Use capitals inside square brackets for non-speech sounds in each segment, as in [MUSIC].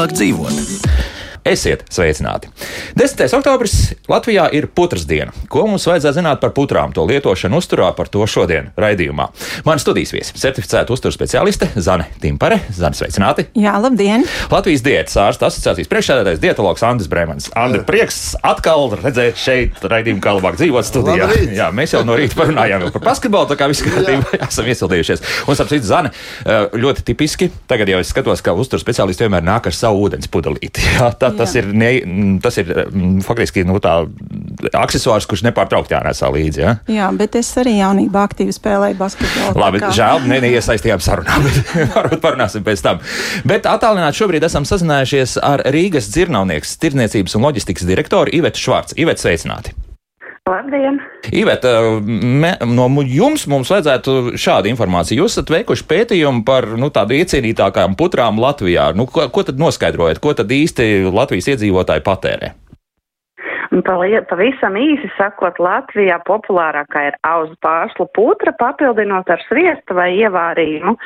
labāk dzīvot. Esiet sveicināti! 10. oktobris Latvijā ir putras diena. Ko mums vajadzētu zināt par putrām, to lietošanu uzturā, par to šodien raidījumā? Mani studijas viesi - certificēta uzturu specialiste Zane Timpare. Zane, sveicināti! Jā, labdien! Latvijas diētas ārsta asociācijas priekšsēdētājs dietologs Andris Brēmans. Andri, prieks atkal redzēt šeit raidījumu, kā labāk dzīvot studijā. Labrīt. Jā, mēs jau no rīta parunājām par basketbolu, tā kā viss kārtībā, [LAUGHS] esam iesildījušies. Un, starp citu, Zane, eh, ļoti tipiski, tagad jau es skatos, ka uzturu speciālisti vienmēr nāk ar savu ūdens pudelīti. [LAUGHS] Jā, tā, tas Jā. ir, ne, tas ir mm, faktiski nu, tā aksesuārs, kurš nepārtraukti jānesā līdzi. Ja? Jā, bet es arī jaunībā aktīvi spēlēju basketbolu. Labi, kā- žēl, ne, [LAUGHS] neiesaistījām sarunā, bet [LAUGHS] varbūt parunāsim pēc tam. Bet attālināti šobrīd esam sazinājušies ar Rīgas dzirnavnieks, tirdzniecības un loģistikas direktoru Ivetu Švārcu. Ivet, sveicināti! Labdien! Ivet, me, no jums mums vajadzētu šādu informāciju. Jūs esat veikuši pētījumu par nu, tādu iecienītākām putrām Latvijā. Nu, ko, ko tad noskaidrojat, ko tad īsti Latvijas iedzīvotāji patērē? Pavisam īsi sakot, Latvijā populārākā ir auzu pārslu putra, papildinot ar sviestu vai ievārījumu.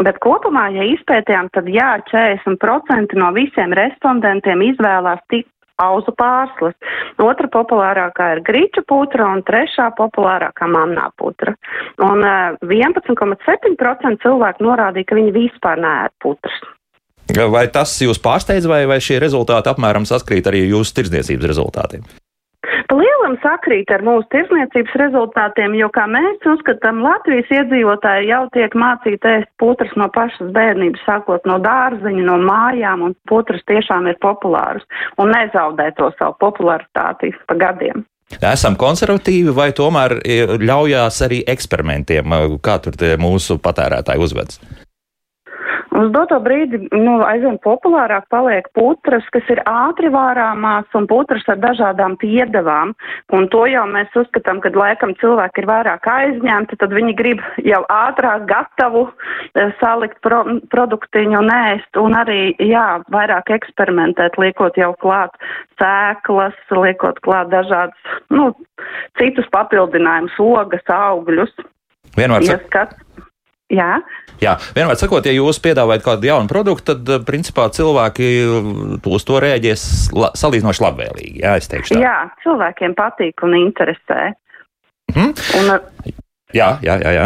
Bet kopumā, ja izpētījām, tad jā, 40% no visiem respondentiem izvēlās tik auzu pārslas. Otra populārākā ir grīča putra un trešā populārākā mamnā putra. Un uh, 11,7% cilvēku norādīja, ka viņi vispār neēd putras. Vai tas jūs pārsteidz, vai, vai šie rezultāti apmēram saskrīt arī jūsu tirdzniecības rezultātiem? Lielam sakrīt ar mūsu tirsniecības rezultātiem, jo, kā mēs uzskatām, Latvijas iedzīvotāji jau tiek mācīti ēst putras no pašas bērnības, sākot no dārziņa, no mājām, un putras tiešām ir populāras un nezaudē to savu popularitāti pa gadiem. Esam konservatīvi, vai tomēr e, ļaujās arī eksperimentiem, kā tur tie mūsu patērētāji uzvedas? Uz doto brīdi nu, aizvien populārāk paliek putras, kas ir ātri vārāmās un putras ar dažādām piedevām. Un to jau mēs uzskatām, ka laikam cilvēki ir vairāk aizņemti, tad viņi grib jau ātrāk gatavu eh, salikt pro, produktiņu un ēst. Un arī, jā, vairāk eksperimentēt, liekot jau klāt sēklas, liekot klāt dažādas, nu, citus papildinājumus, ogas, augļus. Vienmēr Ja skat... Jā. jā, vienmēr sakot, ja jūs piedāvājat kādu jaunu produktu, tad eh, principā cilvēki uz to rēģēs la, salīdzinoši labvēlīgi. Jā, es teikšu tā. Jā, cilvēkiem patīk un interesē. Mhm. Un, ar- Jā, jā, jā. jā.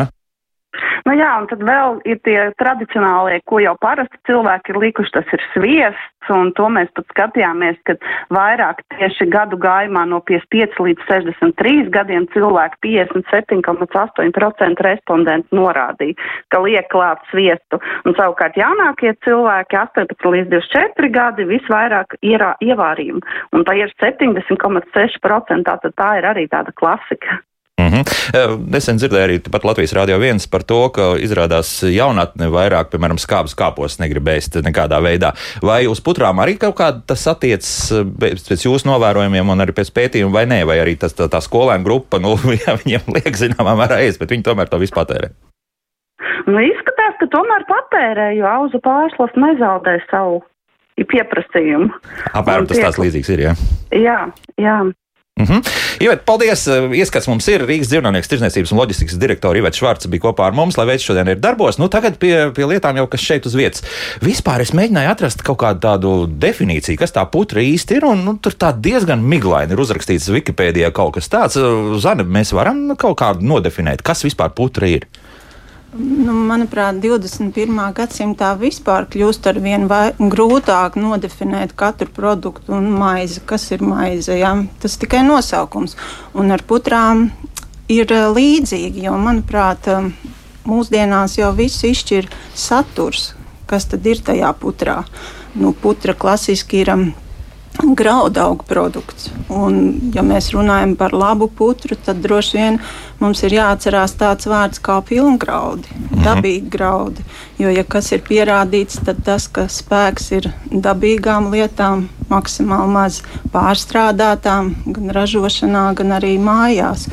Nu jā, un tad vēl ir tie tradicionālie, ko jau parasti cilvēki ir likuši, tas ir sviests, un to mēs pat skatījāmies, ka vairāk tieši gadu gājumā no 55 līdz 63 gadiem cilvēki 57,8% respondentu norādīja, ka liek klāt sviestu, un savukārt jaunākie cilvēki 18 līdz 24 gadi visvairāk ierā, ievārījumu, un tā ir 70,6%, tātad tā ir arī tāda klasika. Mhm. Eh, Nesen dzirdēju arī pat Latvijas Rādio 1 par to, ka izrādās jaunatne vairāk, piemēram, skābus kāpos negrib ēst nekādā veidā. Vai uz putrām arī kaut kāda tas attiecas eh, pēc jūsu novērojumiem un arī pēc pētījuma, vai nē, vai arī tas, tā, tā skolēna grupa, nu, [LAUGHS] jā, viņiem liek zināmā mērā ēst, bet viņi tomēr to visu patērē. Nu, izskatās, ka tomēr patērē, jo auzu pārslas nezaudē savu pieprasījumu. Apmēram tas tāds līdzīgs ir, jā. Jā, jā. Mhm. Ivet, paldies! Ieskats mums ir Rīgas dzīvnieks, tirzniecības un loģistikas direktora Iveta Švarca bija kopā ar mums, lai veids šodien ir darbos. Nu, tagad pie, pie lietām jau kas šeit uz vietas. Vispār es mēģināju atrast kaut kādu tādu definīciju, kas tā putra īsti ir, un nu, tur tā diezgan miglaini ir uzrakstīts Wikipēdijā kaut kas tāds. Zane, mēs varam kaut kādu nodefinēt, kas vispār putra ir. Nu, manuprāt, 21. gadsimtā vispār kļūst ar vien vai, grūtāk nodefinēt katru produktu un maizi, kas ir maize. Jā. Tas tikai nosaukums. Un ar putrām ir eh, līdzīgi, jo, manuprāt, eh, mūsdienās jau viss izšķir saturs, kas tad ir tajā putrā. Nu, putra klasiski ir. Um, Graudaugu produkts. Un, ja mēs runājam par labu putru, tad droši vien mums ir jāatcerās tāds vārds kā pilngraudi, dabīgi graudi. Jo, ja kas ir pierādīts, tad tas, ka spēks ir dabīgām lietām, maksimāli maz pārstrādātām, gan ražošanā, gan arī mājās.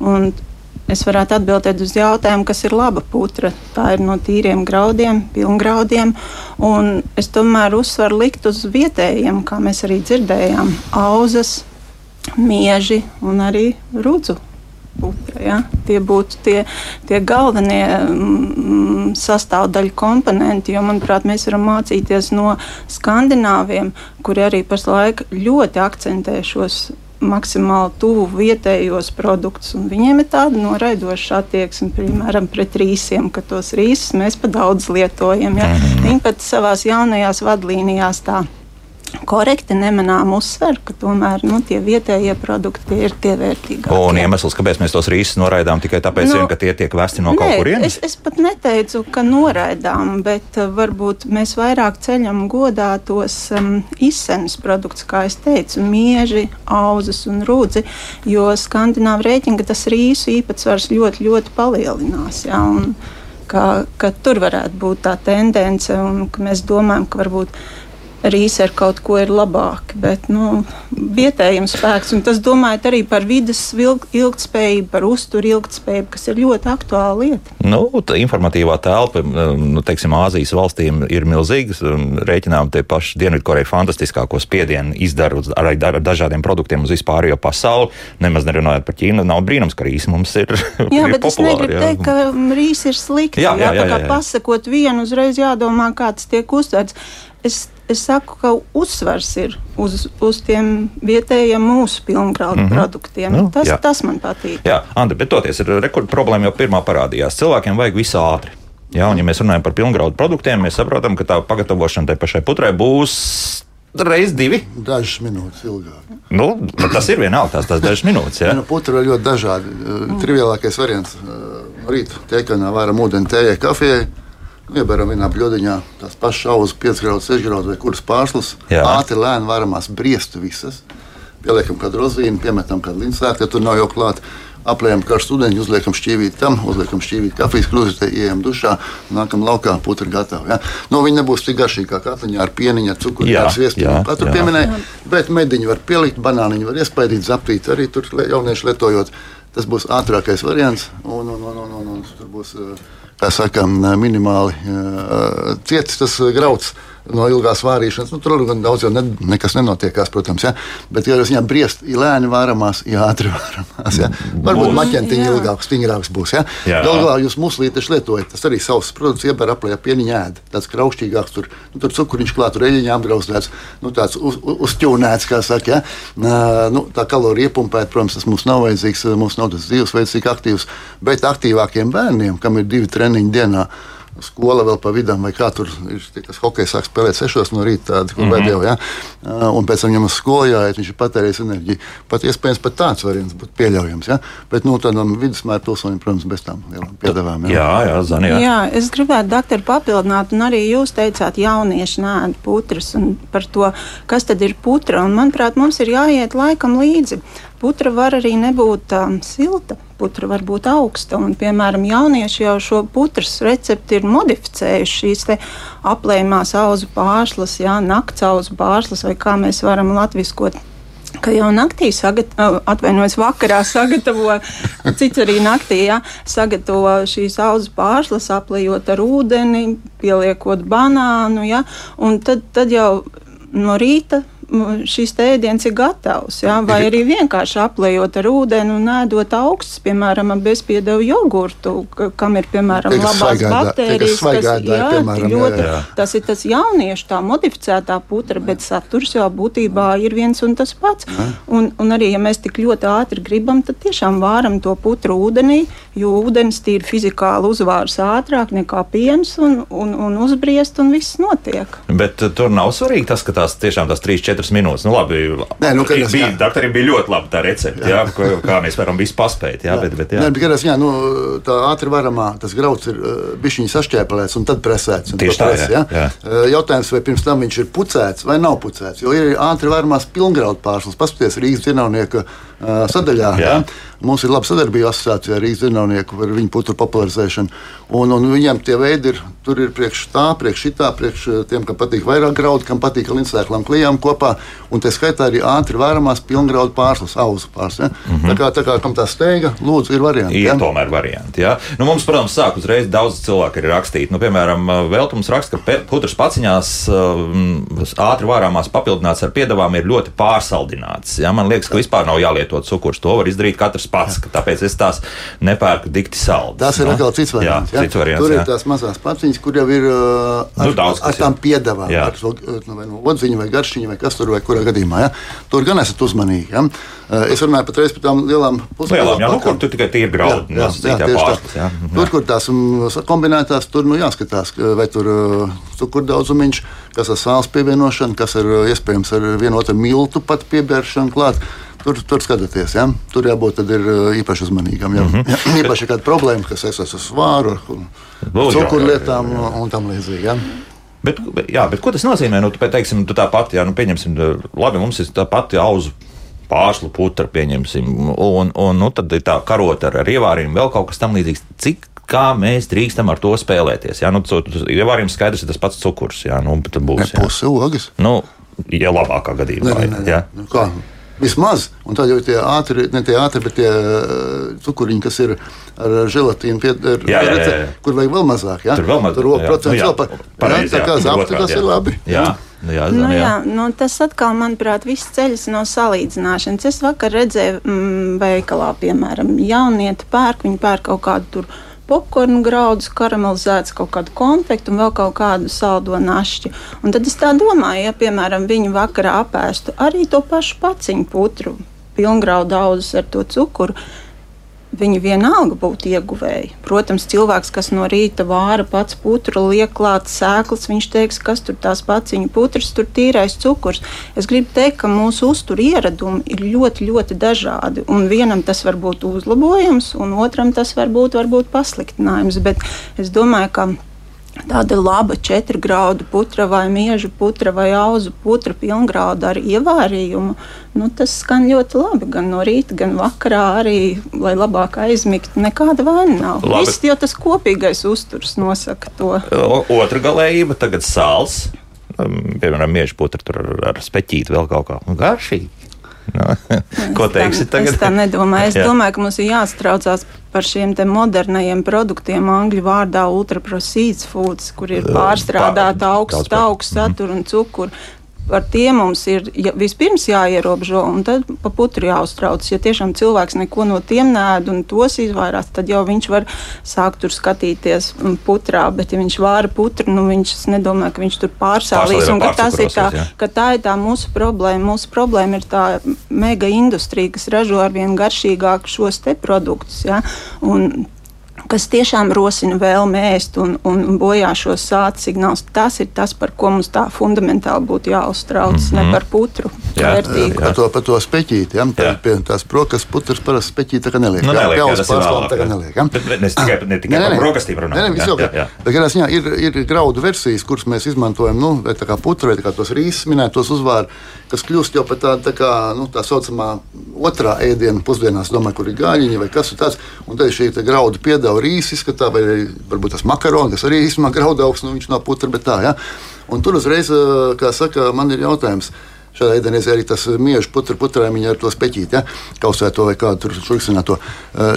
Un es varētu atbildēt uz jautājumu, kas ir laba putra. Tā ir no tīriem graudiem, pilngraudiem. Es tomēr uzsvaru likt uz vietējiem, kā mēs arī dzirdējām, auzas, mieži un arī rudzu putra. Ja? Tie būtu tie, tie galvenie mm, sastāvdaļu komponenti, jo, manuprāt, mēs varam mācīties no skandināviem, kuri arī pašlaik ļoti akcentē šos maksimāli tuvu vietējos produktus. Viņiem ir tāda noraidoša attieksme, piemēram, pret rīsiem, ka tos rīsus mēs pa daudz lietojam. Ja? Mhm. Viņi pat savās jaunajās vadlīnijās tā korekti nemanām uzsver, ka tomēr nu, tie vietējie produkti ir tie vērtīgākie. Un iemesls, kāpēc mēs tos rīsus noraidām, tikai tāpēc, nu, vien, ka tie tiek vesti no nē, kaut kurienes? Es, es pat neteicu, ka noraidām, bet uh, varbūt mēs vairāk ceļam godā tos um, izsenes produktus, kā es teicu, mieži, auzas un rūdzi, jo skandināvi rēķina, ka tas rīsu īpatsvars ļoti, ļoti palielinās. Ja, un, ka, ka tur varētu būt tā tendence, un mēs domājam, ka varbūt rīsi ar kaut ko ir labāki, bet nu, vietējiem spēks. Un tas domājot arī par vidas ilgspējību, par uzturu ilgspējību, kas ir ļoti aktuāla lieta. Nu, tā informatīvā telpa, nu, teiksim, Āzijas valstīm ir milzīgas. Rēķinām tie paši Dienvidkoreja fantastiskāko spiedienu izdara ar, ar dažādiem produktiem uz vispārējo pasauli. Nemaz nerunājot par Ķīnu, nav brīnums, ka rīsi mums ir. [LAUGHS] jā, ir bet populāri, es negribu jā. teikt, ka rīsi ir slikti. Jā, jā, jā, jā, jā, pasakot vienu, uzreiz jādomā, kā tas tiek uztverts. Es es saku, ka uzsvars ir uz, uz tiem vietējiem mūsu pilngraudu mm -hmm. produktiem. Nu, tas, jā. tas man patīk. Jā, Andri, bet toties ir rekorda problēma jau pirmā parādījās. Cilvēkiem vajag visu ātri. Jā, un, ja mēs runājam par pilngraudu produktiem, mēs saprotam, ka tā pagatavošana tai pašai putrai būs Reiz divi? Dažas minūtes ilgāk. Nu, tas ir vienalga, tās, tās dažas minūtes. Ja? Nu, putra ir ļoti dažādi. Mm. Triviālākais variants - rīta tiekanā varam ūdeni, tējai, kafijai. Ieberam vienā bludiņā tās pašas auzas, 5 graudu, 6 graudu vai kuras pārslas. Jā. Ātri lēni varamās briestu visas. Pieliekam kādu rozīnu, piemetam kādu līnzsēkli, ja tur nav jau klāta. Aplējam karstu ūdeni, uzliekam šķīvīti tam, uzliekam šķīvīti kafijas krūzītē, ejam dušā, nākam laukā, putra gatava. Ja? Nu, viņa nebūs tik garšīga kā katliņa ar pieniņu, ar cukuru, ar sviestu. Katru pieminēju, bet mediņu var pielikt, banāniņu var iespaidīt, zaptīt arī tur jaunieši lietojot. Tas būs ātrākais variants un, un, un, un, un, un tur būs. Uh, kā saka, minimāli cietis tas grauds no ilgās vārīšanas. Nu, tur gan daudz jau ne, nekas nenotiekās, protams. Ja? Bet, ja viņam briest, ir lēni vāramās, ja ātri vāramās. Ja? Varbūt maķentiņa ilgāks, stingrāks būs. Ja? Galu galā jūs muslīteši lietojat, tas arī savs produkts ieber aplējā pieniņā ēd. Tāds kraukšķīgāks, tur, nu, tur cukuriņš klāt, tur eļiņā apdrauzdēts, nu, tāds uz, uz, uzķūnēts, kā saka. Ja? Nu, tā kalorija iepumpēta, protams, tas mums nav vajadzīgs, mums nav tas dzīvesveids tik aktīvs, bet aktīvākiem bērniem, kam ir divi treniņi dienā, skola vēl pa vidam, vai kā tur ir tas hockey sāk spēlēt 6 no rīta, tādi, kur mm -hmm. vēl ja? un pēc tam viņam uz skolu jāiet, viņš ir patērējis enerģiju. Pat iespējams, pat tāds variants būtu pieļaujams. Ja? Bet nu, tādam vidusmēra pilsonim, protams, bez tām lielām piedāvājumiem. Jā, jā, Zani, jā. jā, es gribētu, doktori, papildināt, un arī jūs teicāt, jaunieši nēd putras un par to, kas tad ir putra. Un, manuprāt, mums ir jāiet laikam līdzi. Putra var arī nebūt um, silta, putra var būt augsta. Un, piemēram, jaunieši jau šo putras recepti ir modificējuši šīs aplējumās auzu pārslas, jā, nakts auzu pārslas, vai kā mēs varam latviskot ka jau naktī, sagat, atvainojos, vakarā sagatavo, [LAUGHS] cits arī naktī, ja, sagatavo šīs auzu pārslas, aplējot ar ūdeni, pieliekot banānu, ja, un tad, tad jau no rīta šis ēdiens ir gatavs. Ja? Vai arī vienkārši aplējot ar ūdeni un ēdot augstus, piemēram, bezpiedevu jogurtu, kam ir piemēram Teikas labās baktērijas. Kas, jā, piemēram, ļoti, jā, jā. Tas ir tas jauniešu tā modificētā putra, bet saturs jau būtībā ir viens un tas pats. Un, un arī, ja mēs tik ļoti ātri gribam, tad tiešām vāram to putru ūdenī, jo ūdens tīri fizikāli uzvārs ātrāk nekā piens un, un, un uzbriest un viss notiek. Bet uh, tur nav svarīgi tas, ka tās tiešām tās 3-4 četras minūtes. Nu, labi, Nē, nu, bija, jā. doktoriem bija ļoti laba tā recepte, jā. Jā, kā mēs varam visu paspēt. Jā, jā. Bet, bet, jā. Nē, bet, gadās, jā, nu, tā ātri varamā tas grauds ir bišķiņi sašķēpelēts un tad presēts. Un Tieši tā, presi, jā. Jā. Uh, jautājums, vai pirms tam viņš ir pucēts vai nav pucēts, jo ir ātri varamās pilngraudu pārslas. Paskaties Rīgas dienovnieka uh, sadaļā. Jā. Jā. Mums ir laba sadarbība asociācijā ar Rīgas dienovnieku par viņu putru popularizēšanu. Un, un viņiem tie veidi ir, tur ir priekš tā, priekš šitā, priekš tiem, kam patīk vairāk graudu, kam patīk līdzsēklām klijām kopā un tā skaitā arī ātri vēramās pilngraudu pārslas, auzu pārslas. Ja? Mm -hmm. Tā kā, tā kā kam tā steiga, lūdzu, ir varianti. Ir ja? tomēr varianti. Ja? Nu, mums, protams, sāk uzreiz daudz cilvēku ir rakstīti. Nu, piemēram, Veltums raksta, ka putras paciņās ātri vārāmās papildināts ar piedāvām ir ļoti pārsaldināts. Ja? Man liekas, ka vispār nav jālietot cukurs. To var izdarīt katrs pats, ka tāpēc es tās nepērku dikti saldas. Tas ir nu? atkal cits variants. Jā, cits variants tur jā. ir tās mazās paciņas, kur jau ir uh, ar, nu, daudz, ar tām piedevām, ar to, nu, vai no odziņa vai garšiņa vai kas tur vai kurā gadījumā. Ja? Tur gan esat uzmanīgi. Ja? Es runāju patreiz par tām lielām puslielām. Jā, nu, kur tur tikai ir graudi. Jā, jā, jā, pārslas, jā. Tur, kur tās kombinētās, tur nu, jāskatās, vai tur cukur daudzumiņš, kas ar sāls pievienošanu, kas ar iespējams ar vienotu miltu pat piebēršanu klāt. Tur, tur skatāties, ja? tur jābūt ir, īpaši uzmanīgam. Ja? Mm -hmm. ja, īpaši kāda problēma, kas saistās ar svāru, cukurlietām un tam līdzīgi. Ja? Bet, jā, bet ko tas nozīmē? Nu, teiksim, tu tāpat, jā, nu, pieņemsim, labi, mums ir tā pati auzu pārslu putra, pieņemsim, un, un nu, tad ir tā karota ar, ar ievāriem, vēl kaut kas tam līdzīgs. Cik kā mēs drīkstam ar to spēlēties. Jā, nu, ievārījums skaidrs ir tas pats cukurs. Jā, nu, tad būs. Ne, pusi ogas. Nu, ja labākā gadījumā. Ne, ne, ne, ne. Vismaz, un tad jau tie ātri, ne tie ātri, bet tie uh, cukuriņi, kas ir ar želatīnu, pie, ar, jā, jā, jā, jā. kur vajag vēl mazāk. Ja? Tur vēl mazāk. Tur procents nu, vēl par, pareizi. Tā kā zapti, tas ir labi. Jā. Nu, jā, nu, jā, nu, tas atkal, manuprāt, viss ceļas no salīdzināšanas. Es vakar redzēju, mm, veikalā, piemēram, jaunieti pērk, viņi pērk kaut kādu tur popkornu graudus, karamelizēts kaut kādu konfektu un vēl kaut kādu saldo našķi. Un tad es tā domāju, ja, piemēram, viņi vakarā apēstu arī to pašu paciņu putru, pilngraudu auzus ar to cukuru viņi vienalga būtu ieguvēji. Protams, cilvēks, kas no rīta vāra pats putru, liek klāt sēklas, viņš teiks, kas tur tās paciņu putras, tur tīrais cukurs. Es gribu teikt, ka mūsu uzturu ieradumi ir ļoti, ļoti dažādi. Un vienam tas var būt uzlabojums, un otram tas var būt varbūt pasliktinājums. Bet es domāju, ka Tāda laba četru graudu putra vai mieža putra vai auzu putra pilngrauda ar ievārījumu. Nu, tas skan ļoti labi. Gan no rīta, gan vakarā arī, lai labāk aizmigtu. Nekāda vaina nav. Viss jau tas kopīgais uzturs nosaka to. Otra galējība tagad sāls. Piemēram, mieža putra tur ar speķīti vēl kaut kā garšīgi. No. Ko teiksi tagad? Es tā nedomāju. Es domāju, ka mums ir jāstraucās par šiem modernajiem produktiem, angļu vārdā ultraprocessed foods, kur ir pārstrādāta augsta augsta satura un cukuru par tiem mums ir ja, vispirms jāierobežo, un tad pa putru jāuztrauc. Ja tiešām cilvēks neko no tiem nēd un tos izvairās, tad jau viņš var sākt tur skatīties putrā. Bet, ja viņš vāra putru, nu viņš nedomā, ka viņš tur pārsālīs. Un ka, ir tā, jā. ka tā ir tā mūsu problēma. Mūsu problēma ir tā mega industrija, kas ražo arvien garšīgāk šos te produktus. Ja? Un kas tiešām rosina vēlmi ēst un, un bojā šos sāta signālus. Tas ir tas, par ko mums tā fundamentāli būtu jāuztrauc, mm -hmm. ne par putru. Jā, jā. Par, to, par to speķīti. Ja? Tā, pie tās brokas putras parasti speķīti tā kā neliek. Nu, neliek jā, jā, ir vēlāk. Tā kā neliek. Ja? Bet, bet, ne tikai, ne tikai ne, par brokastīm runājam. Bet, jā, jā, ir, ir graudu versijas, kuras mēs izmantojam, nu, vai tā kā putra, vai tā kā tos rīsus minētos uzvāru, kas kļūst jau par tādu tā, kā, nu, tā saucamā otrā ēdienu pusdienās, domāju, kur ir gājiņi vai kas tāds. Un tad šī graudu piedāvā rīsu izskatā, vai varbūt tas makarons, kas arī īstenībā graudaugs, nu viņš nav putra, bet tā. Ja? Un tur uzreiz, kā saka, man ir jautājums. Šādā ēdienā arī tas mieža putra putrāmiņa ar to speķīti, ja? kausēto vai kādu tur šurksināto.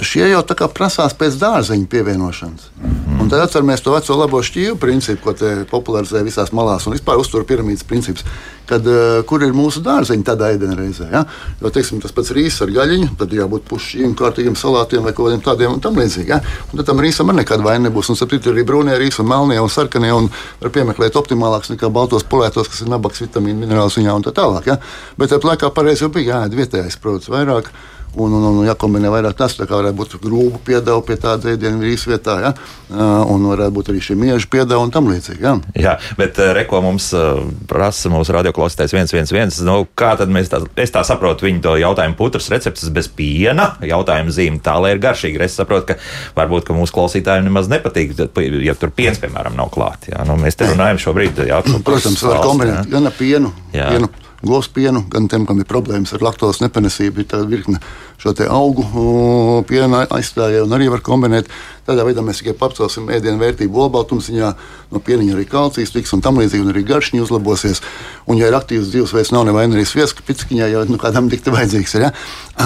Šie jau tā kā prasās pēc dārzeņa pievienošanas. Mm. Un tad atceramies to veco labo šķīvu principu, ko te popularizē visās malās un vispār uztur piramīdas princips kad, uh, kur ir mūsu dārzeņi tādā ēdienreizē. Ja? Jo, teiksim, tas pats rīss ar gaļiņu, tad jābūt pušķiem, kārtīgiem salātiem vai kaut kādiem tādiem un tam līdzīgi. Ja? Un tad tam rīsam arī nekāda vaina nebūs. Un sapratu, arī brūnie rīsi un melnie un sarkanie un var piemeklēt optimālāks nekā baltos polētos, kas ir nabaks, vitamīnu, minerāls un tā tālāk. Ja? Bet tāpat laikā pareizi jau bija jāēd vietējais produkts vairāk un, un, un jākombinē vairāk tas, kā varētu būt grūba piedāvā pie tāda ēdienu vīrijas vietā, ja? un varētu būt arī šie mieža piedāvā un tam līdzīgi. Ja? Jā, bet reko mums prasa mūsu radioklausītājs 111. Nu, kā tad mēs tā, es tā saprotu viņu to jautājumu putras receptes bez piena, jautājumu zīme tā, lai ir garšīgi. Es saprotu, ka varbūt ka mūsu klausītājiem nemaz nepatīk, ja tur piens, piemēram, nav klāts. Nu, mēs te runājam šobrīd. Jā, [CLEARS THROAT] Protams, var kombinēt gan ar pienu. Jā. pienu govs pienu, gan tiem, kam ir problēmas ar laktozes nepanesību, ir tāda virkne šo augu piena aizstājēju un arī var kombinēt. Tādā veidā mēs tikai pacelsim ēdienu vērtību olbaltumziņā, no pieniņa arī kalcijs tiks un tam līdzīgi, un arī garšņi uzlabosies. Un, ja ir aktīvs dzīvesveids, nav nevaina arī svieska piciņā, jau nu, kādam dikti vajadzīgs ir. Ja?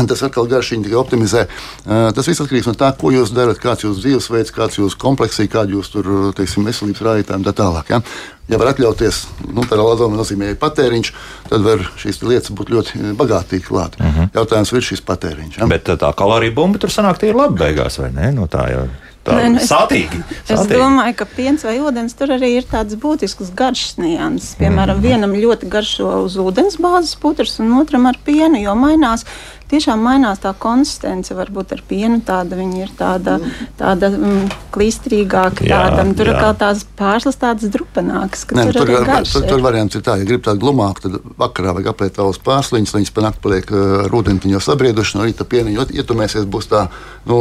Tas atkal garšīgi tikai optimizē. Tas viss atkarīgs no tā, ko jūs darat, kāds ir jūsu dzīvesveids, kāds ir jūsu kompleksija, kāda jūs tur, teiksim, veselības rādītāji un tā tālāk. Ja? Ja var atļauties, nu, tā lazuma nozīmē patēriņš, tad var šīs lietas būt ļoti bagātīgi klāt. Uh mhm. -huh. Jautājums ir šis patēriņš. Ja? Bet tā kaloriju bumba tur sanāk, tie ir labi beigās, vai ne? No nu, tā jau Nē, nu, sātīgi, sātīgi. Es domāju, ka piens vai ūdens tur arī ir tāds būtisks garšas nianses. Piemēram, mm -hmm. vienam ļoti garšo uz ūdens bāzes putras, un otram ar pienu, jo mainās tiešām mainās tā konsistence. Varbūt ar pienu tāda viņa ir tāda, tāda mm, klistrīgāka, tāda, jā, tur jā. kā tās pārslas tādas drupenākas. Nē, tur, tur, var, tur, tur variants ir tā, ja grib tādu glumāku, tad vakarā vajag apliet tavas pārsliņas, lai viņas panākt paliek ar ūdeni jau sabrieduši, no rīta pieniņu ietumēsies, būs tā, nu,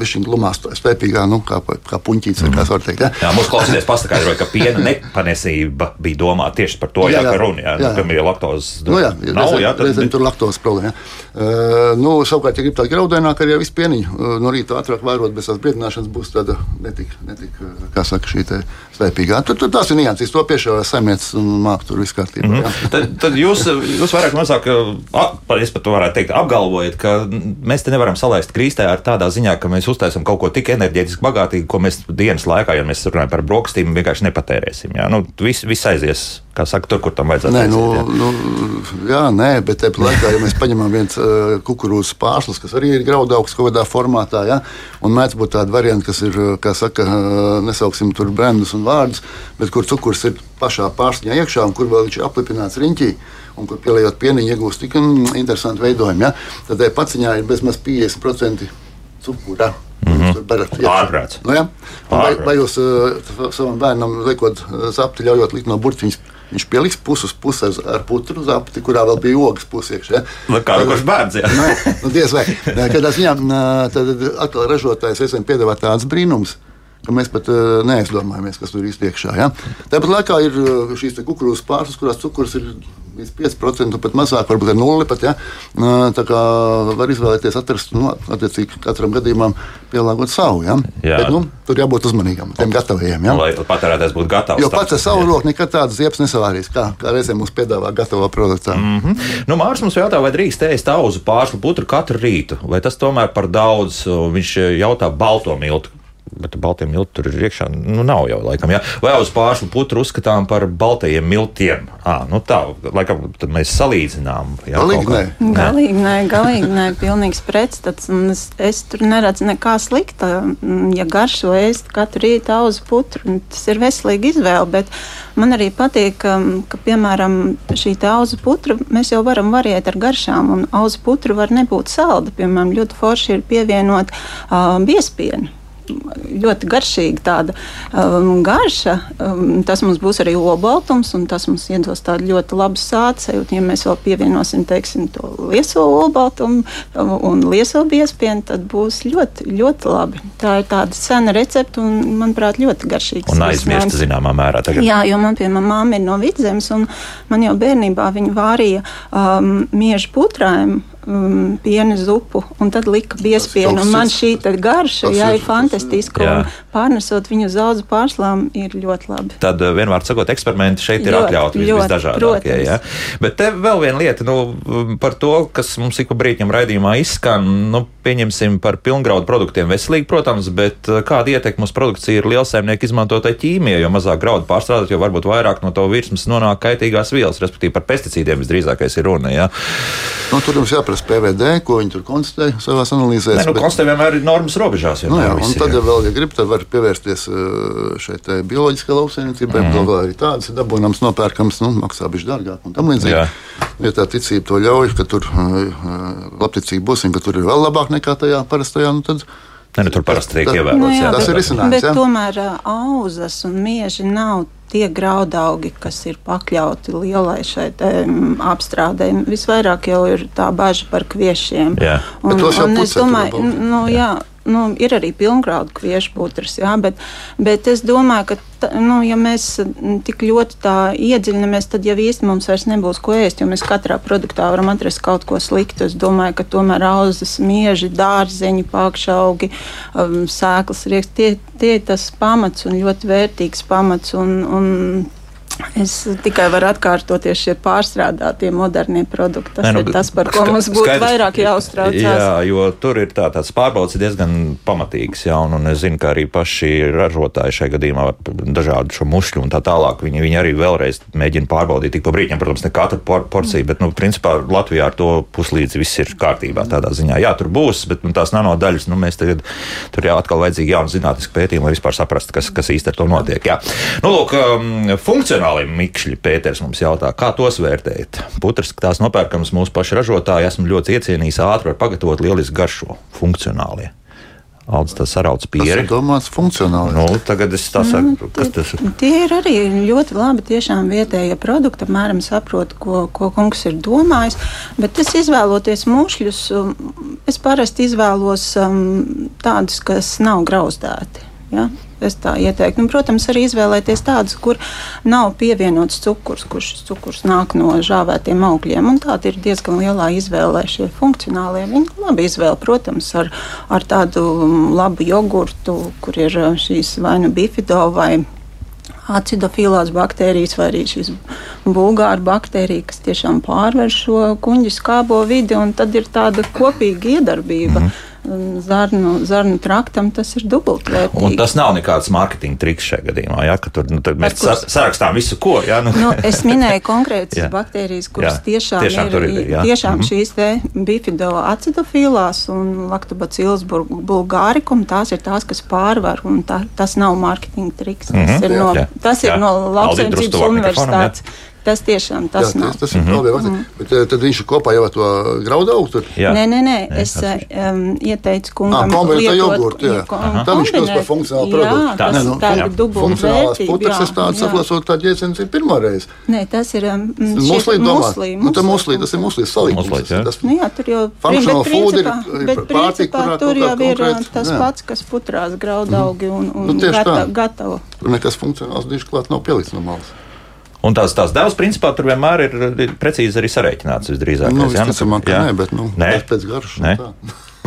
bišķiņ glumā spēpīgā, nu, kā, kā puņķīts, mm. kā var teikt. Ja? Jā, mums klausīties paskaidroja, ka piena [LAUGHS] nepanesība bija domāta tieši par to, jā, jā, jā, ka runa, jā, jā, jā. kam ir laktozes. Nu, jā, nav, reizēm, jā, tad... reizēm tur laktozes problēma. Uh, Eh, nu, savukārt, ja grib tādu graudaināku, arī visu pieniņu eh, no rīta ātrāk vērot bez tās briedināšanas, būs tāda netik, netik eh, kā saka, šī slēpīgā. Tur, tur tās ir nianses, to piešāvā saimnieks un māk tur viss kārtībā. Mm -hmm. tad, tad jūs, jūs vairāk mazāk, es pat to varētu teikt, apgalvojat, ka mēs te nevaram salaist krīstē ar tādā ziņā, ka mēs uztaisam kaut ko tik enerģētiski bagātīgu, ko mēs dienas laikā, ja mēs runājam par brokastīm, vienkārši nepatērēsim. Jā? Nu, viss, viss aizies Kā saka, tur, kur tam vajadzētu būt. Nu, nu, jā, nē, bet tāpat laikā, ja mēs paņemam viens uh, kukurūzas pārslas, kas arī ir graudaugs kaut kādā formātā, ja, un mēdz būt tādi varianti, kas ir, kā saka, nesauksim tur brendus un vārdus, bet kur cukurs ir pašā pārsliņā iekšā un kur vēl viņš ir aplipināts riņķī. Un kur pieliekot pieniņu, iegūst tik interesantu veidojumu. Ja? Tad paciņā ir bezmaz 50% cukura. Mm -hmm. Ārprāts. Nu, ja? vai, vai jūs uh, savam bērnam liekot sapti, ļaujot likt no burtiņas Viņš pieliks puses puses ar putru zapti, kurā vēl bija ogas pusiekš. Ja? Nu, kā kurš bērns? Jā, nu, nu, diez vai. Kad ziņā, tad atkal ražotājs esam piedāvāt tāds brīnums ka mēs pat uh, neaizdomājamies, kas tur īstenībā iekšā. Ja? Tāpat laikā ir šīs kukurūzas pārslas, kurās cukurs ir līdz 5%, pat mazāk, varbūt ar nulli. Pat, ja? Tā kā var izvēlēties, atrast, nu, attiecīgi katram gadījumam pielāgot savu. Ja? Jā. Bet, nu, tur jābūt uzmanīgam, tiem gatavajiem. Ja? Lai patērētājs būtu gatavs. Jo pats ar savu roku nekad tādas ziepes nesavārīs, kā, kā reizēm mums piedāvā gatavo produktu. Mm -hmm. nu, Mārcis mums jautā, vai drīkst ēst auzu pārslu putru katru rītu, vai tas tomēr par daudz? Viņš jautā balto miltu bet baltiem miltiem tur ir iekšā. Nu, nav jau laikam, jā. Vai uz pārslu putru uzskatām par baltajiem miltiem? À, nu tā, laikam, tad mēs salīdzinām. Jā, galīgi nē. Galīgi nē, galīgi nē, pilnīgs pretstats. Es, es tur neredzu nekā slikta. Ja garšo ēst katru rītu auzu putru, tas ir veselīga izvēle. Bet man arī patīk, ka, ka piemēram, šī auzu putra mēs jau varam variēt ar garšām. Un auzu putra var nebūt salda. Piemēram, ļoti forši ir pievienot uh, biespienu ļoti garšīga tāda um, garša. Um, tas mums būs arī olbaltums, un tas mums iedos tādu ļoti labu sāpju. Ja mēs vēl pievienosim teiksim, to lieso olbaltumu un lieso biespienu, tad būs ļoti, ļoti labi. Tā ir tāda sena recepte un, manuprāt, ļoti garšīga. Un aizmirsta zināmā mērā. Tagad. Jā, jo man, piemēram, māma ir no vidzemes, un man jau bērnībā viņa vārīja um, miežu putrājumu um, piena zupu, un tad lika biespienu. Man šī garša jā, ir fantastiska, jā. un pārnesot viņu uz auzu pārslām ir ļoti labi. Tad uh, vienmēr sakot, eksperimenti šeit ir atļauti visdažādākie. Ja? Bet te vēl viena lieta nu, par to, kas mums ik pa brīdim raidījumā izskan, nu, pieņemsim par pilngraudu produktiem veselīgi, protams, bet uh, kāda ietekme uz produkciju ir lielsaimnieku izmantotai ķīmijai, jo mazāk graudu pārstrādāt, jo varbūt vairāk no to virsmas nonāk kaitīgās vielas, respektīvi par pesticīdiem visdrīzākais ir runa. Ja? Nu, tur jums jāprasa PVD, ko viņi tur konstatē savā analīzē. Nu, bet... Konstatē vienmēr ir normas robežās. Nu, jā, visi, tad, ja vēl, ja grib, tad var pievērsties uh, šeit bioloģiskā lauksaimniecībai. Mm. Galvā arī tādas ir dabūjams, nopērkams, nu, maksā bišķi dārgāk un tam līdzīgi. Ja tā ticība to ļauj, ka tur uh, uh labticīgi būsim, ka tur ir vēl labāk nekā tajā parastajā, nu, tad Ne, nu, tur parasti tiek ievērots. Nu, jā, jā, tas bet, ir risinājums. Bet jā. tomēr auzas un mieži nav tie graudaugi, kas ir pakļauti lielai šai apstrādē. Visvairāk jau ir tā bažas par kviešiem. Jā. Un, un es domāju, nu, jā. Jā, nu, ir arī pilngraudu kviešu putras, jā, bet, bet es domāju, ka, ta, nu, ja mēs tik ļoti tā iedziļinamies, tad jau īsti mums vairs nebūs ko ēst, jo mēs katrā produktā varam atrast kaut ko sliktu. Es domāju, ka tomēr auzas, mieži, dārzeņi, pākšaugi, um, sēklas rieksti, tie, tie ir tas pamats un ļoti vērtīgs pamats. Un, un Es tikai varu atkārtoties šie pārstrādātie modernie produkti. Tas ne, nu, ir tas, par ko mums būtu skaidrs, vairāk jāuztraucās. Jā, jo tur ir tā, tāds pārbaudas diezgan pamatīgs, jā, un, un es zinu, ka arī paši ražotāji šajā gadījumā dažādu šo mušļu un tā tālāk, viņi, viņi arī vēlreiz mēģina pārbaudīt tik pa brīķiem, protams, ne katru por porciju, bet, nu, principā Latvijā ar to puslīdzi viss ir kārtībā tādā ziņā. Jā, tur būs, bet nu, tās nanodaļas, nu, mēs tagad tur jau atkal vajadzīgi jaunu zinātnisku pētījumu, lai vispār saprastu, kas, kas īsti ar to notiek. Jā. Nu, lūk, um, funkcionāli mikšļi Pēters mums jautā, kā tos vērtēt. Putras, tās nopērkams mūsu pašu ražotāji, esmu ļoti iecienījis, ātri var pagatavot lielisku garšo, funkcionāli. Aldis tas sarauc ir domāts funkcionāli. Nu, tagad es tā saku, mm, kas tas ir. Tie ir arī ļoti labi tiešām vietējie produkti, apmēram saprotu, ko, ko kungs ir domājis, bet es izvēloties mušļus, um, es parasti izvēlos um, tādus, kas nav grauzdēti. Ja? Es tā ieteiktu. Un, protams, arī izvēlēties tādus, kur nav pievienots cukurs, kurš cukurs nāk no žāvētiem augļiem. Tāda ir diezgan lielā izvēle šie funkcionālie. Viņi labi izvēle, protams, ar, ar tādu labu jogurtu, kur ir šīs vai nu bifido vai acidofilās baktērijas vai arī šīs bulgāru baktērija, kas tiešām pārver šo kuģu skābo vidi, un tad ir tāda kopīga iedarbība. Mm zarnu, zarnu traktam, tas ir dubultvērtīgi. Un tas nav nekāds mārketinga triks šajā gadījumā, ja, ka tur nu, mēs kur... sarakstām visu, ko. Ja, nu. nu, es [LAUGHS] minēju konkrētas baktērijas, kuras jā, tiešām, tiešām ir, ir jā. tiešām mm -hmm. šīs te bifido acidofilās un laktobacillus bulgārikum, tās ir tās, kas pārvar, un tā, tas nav mārketinga triks. Mm -hmm. Tas ir no, jā. tas ir jā. no Lauksaimniecības universitātes. Jā. Tas tiešām tas jā, nav. Tas, tas ir mm -hmm. problēma. Mm -hmm. Bet eh, tad viņš ir kopā jau ar to graudaugu. Tur. Jā. Nē, nē, nē. Es um, ieteicu kungam. Ah, lietot jogurtu, jā. Tad viņš kļūst par funkcionālu produktu. Jā, tas nu, tā ir dubult Funkcionālās putas, es tādu saprotu, tā ģēcens ir pirmā reize. Nē, tas ir um, muslī domā. Nu, tā muslī, tas ir muslī salikums. Tas, nu, jā, tur jau funkcionāli food ir pārtika, tur jau ir uh, tas pats, kas putrās graudaugi un nu, gatavo. Tur nekas funkcionāls diši klāt nav pielikts no malas. Un tās, tās devas, principā, tur vienmēr ir, precīzi arī sarēķināts visdrīzāk. Nu, jā, nu, jā. Nē, bet nu, nē. pēc garšas.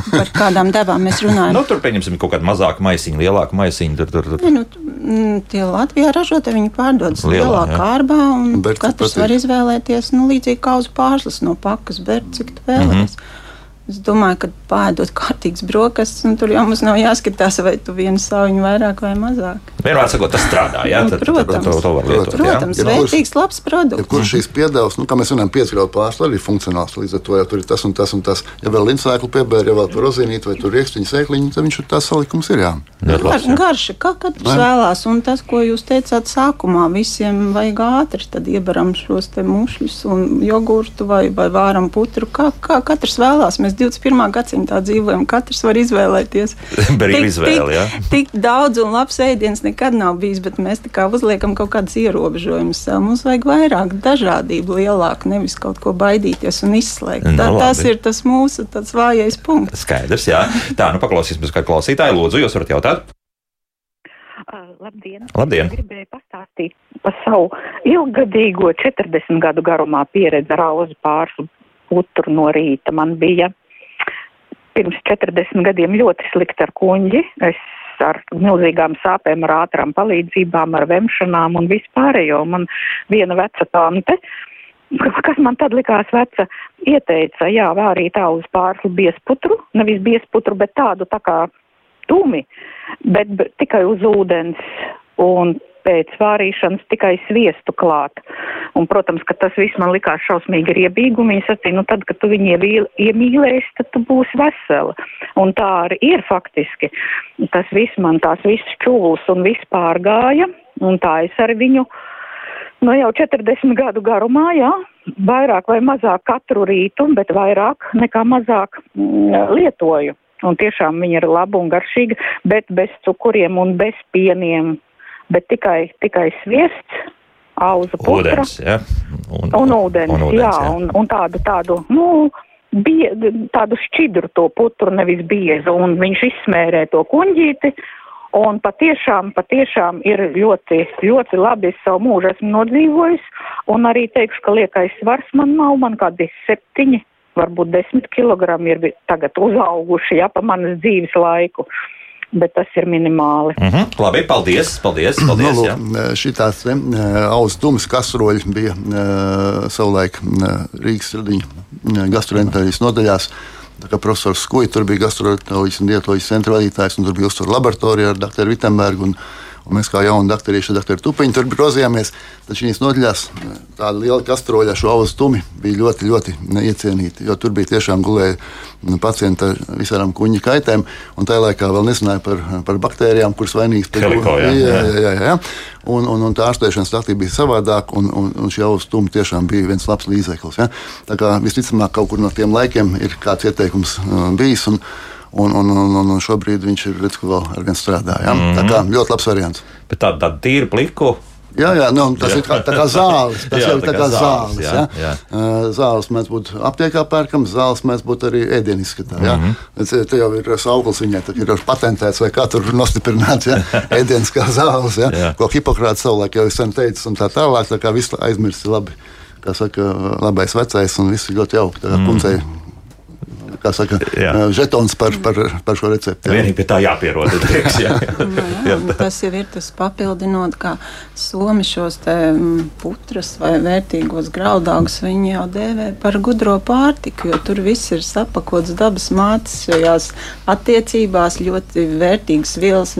[LAUGHS] Par kādām devām mēs runājam? nu, tur pieņemsim kaut kādu mazāku maisiņu, lielāku maisiņu. Tur, tur, tur. Ja, nu, mm, tie Latvijā ražotie viņi pārdodas lielā, lielā kārbā, un bet, katrs var izvēlēties nu, līdzīgi kā uz pārslas no pakas, bet cik tu vēlēsies. Mm -hmm. Es domāju, ka pēdot kārtīgas brokastis, un tur jau mums nav jāskatās, vai tu vienu sauņu vairāk vai mazāk. Vienmēr sakot, tas strādā. Jā, tad, protams, tad, to, to var lietot. Protams, jā. vērtīgs, labs produkts. Ja kurš šīs piedevas, nu, kā mēs runājam, piecgraudu pārstāvju arī funkcionāls, līdz ar to jau tur ir tas un tas un tas. Ja vēl lincēklu piebēr, ja vēl tur rozīnīt vai tur riekstiņu sēkliņu, tad viņš ir tās salikums ir jā. Gar, garša, kā katrs vēlās, un tas, ko jūs teicāt sākumā, visiem vajag ātri, tad iebaram šos te mušļus un jogurtu vai, vai vāram putru, kā, kā katrs vēlās. Mēs mēs 21. gadsimtā dzīvojam, katrs var izvēlēties. [LAUGHS] Brīvi izvēle, jā. Tik, tik daudz un labs ēdiens nekad nav bijis, bet mēs tā kā uzliekam kaut kādas ierobežojumus. Mums vajag vairāk dažādību, lielāku, nevis kaut ko baidīties un izslēgt. Tā, no, nu, tas ir tas mūsu vājais punkts. Skaidrs, jā. Tā, nu paklausīsimies, kā klausītāji. Lūdzu, jūs varat jautāt? Uh, labdien! Labdien. Es gribēju pastāstīt par savu ilgadīgo 40 gadu garumā pieredzi ar auzu pārslu putru no rīta. Man bija pirms 40 gadiem ļoti slikti ar kuņģi. Es ar milzīgām sāpēm, ar ātrām palīdzībām, ar vemšanām un vispārējo. Man viena veca tante, kas man tad likās veca, ieteica, jā, vārīt uz pārslu biesputru, nevis biesputru, bet tādu tā kā tumi, bet tikai uz ūdens. Un pēc vārīšanas tikai sviestu klāt. Un, protams, ka tas viss man likās šausmīgi riebīgi, un viņi sacīja, nu tad, kad tu viņu iemīlēsi, tad tu būsi vesela. Un tā arī ir faktiski. Tas viss man tās visas čūlas un viss pārgāja, un tā es ar viņu, nu jau 40 gadu garumā, jā, vairāk vai mazāk katru rītu, bet vairāk nekā mazāk mm, lietoju. Un tiešām viņa ir laba un garšīga, bet bez cukuriem un bez pieniem bet tikai, tikai sviests, auza putra. Ūdens, ja? un, un ūdens, un ūdens jā, jā. Un, un tādu, tādu, nu, bie, tādu šķidru to putru, nevis biezu, un viņš izsmērē to kuņģīti. Un patiešām, patiešām ir ļoti, ļoti labi. Es savu mūžu esmu nodzīvojis, un arī teikšu, ka liekais svars man nav, man kādi septiņi, varbūt desmit kilogrami ir tagad uzauguši, ja, pa manas dzīves laiku. Bet tas ir minimāli. Mm -hmm. Labi, paldies! paldies, paldies nu, lūk, šitās auss dūmas kasroļi bija savulaik Rīgas radiņa gastroenterijas nodaļās. Profesors Skuja tur bija gastroenteroloģijas un dietoloģijas centra vadītājs, un tur bija uzturu laboratorija ar doktoru Vitsenbergu. Un, mēs kā jauni doktorieši, doktori Tupiņi, tur grozījāmies. Tad šīs nodaļās tāda liela kastroļa šo auzu tumi bija ļoti, ļoti neiecienīta. Jo tur bija tiešām gulēja pacienti ar visām kuņģa kaitēm. Un tajā laikā vēl nezināja par, par baktērijām, kuras vainīgas to. Jā, jā, jā, jā, jā. Un, un, un tā ārstēšanas taktika bija savādāka, un, un, un šī auzu tumi tiešām bija viens labs līdzeklis. Ja? Tā kā visticamāk kaut kur no tiem laikiem ir kāds ieteikums uh, bijis. Un, Un, un, un, un šobrīd viņš ir redz, vēl ar vienu strādā. Ja? Mm -hmm. Tā kā ļoti labs variants. Bet tāda tā tīra pliku. Jā, jā nu, tas jā. ir kā, kā zāles. Tas [LAUGHS] jā, jau ir tā kā zāles. zāles jā, jā. Jā. Zāles mēdz būt aptiekā pērkams, zāles mēdz būt arī ēdienizskatā. Mm -hmm. Te jau ir sauklis viņai, tā ir patentēts vai kā tur nostiprināts, ja? [LAUGHS] ēdienas kā zāles, ja? Jā. ko Hipokrāts savulaik jau sen teicis un tā tālāk, tā kā viss aizmirst labi. Kā saka, labais vecais un viss ļoti jauki. Tā kā mm. kundzei saka, jā. žetons par, par, par šo recepti. Vienīgi pie tā jāpierod. Teiks, [LAUGHS] jā. jā, jā, tas jau ir tas papildinot, kā somi šos te putras vai vērtīgos graudaugus viņi jau dēvē par gudro pārtiku, jo tur viss ir sapakots dabas mātes šajās attiecībās ļoti vērtīgas vielas,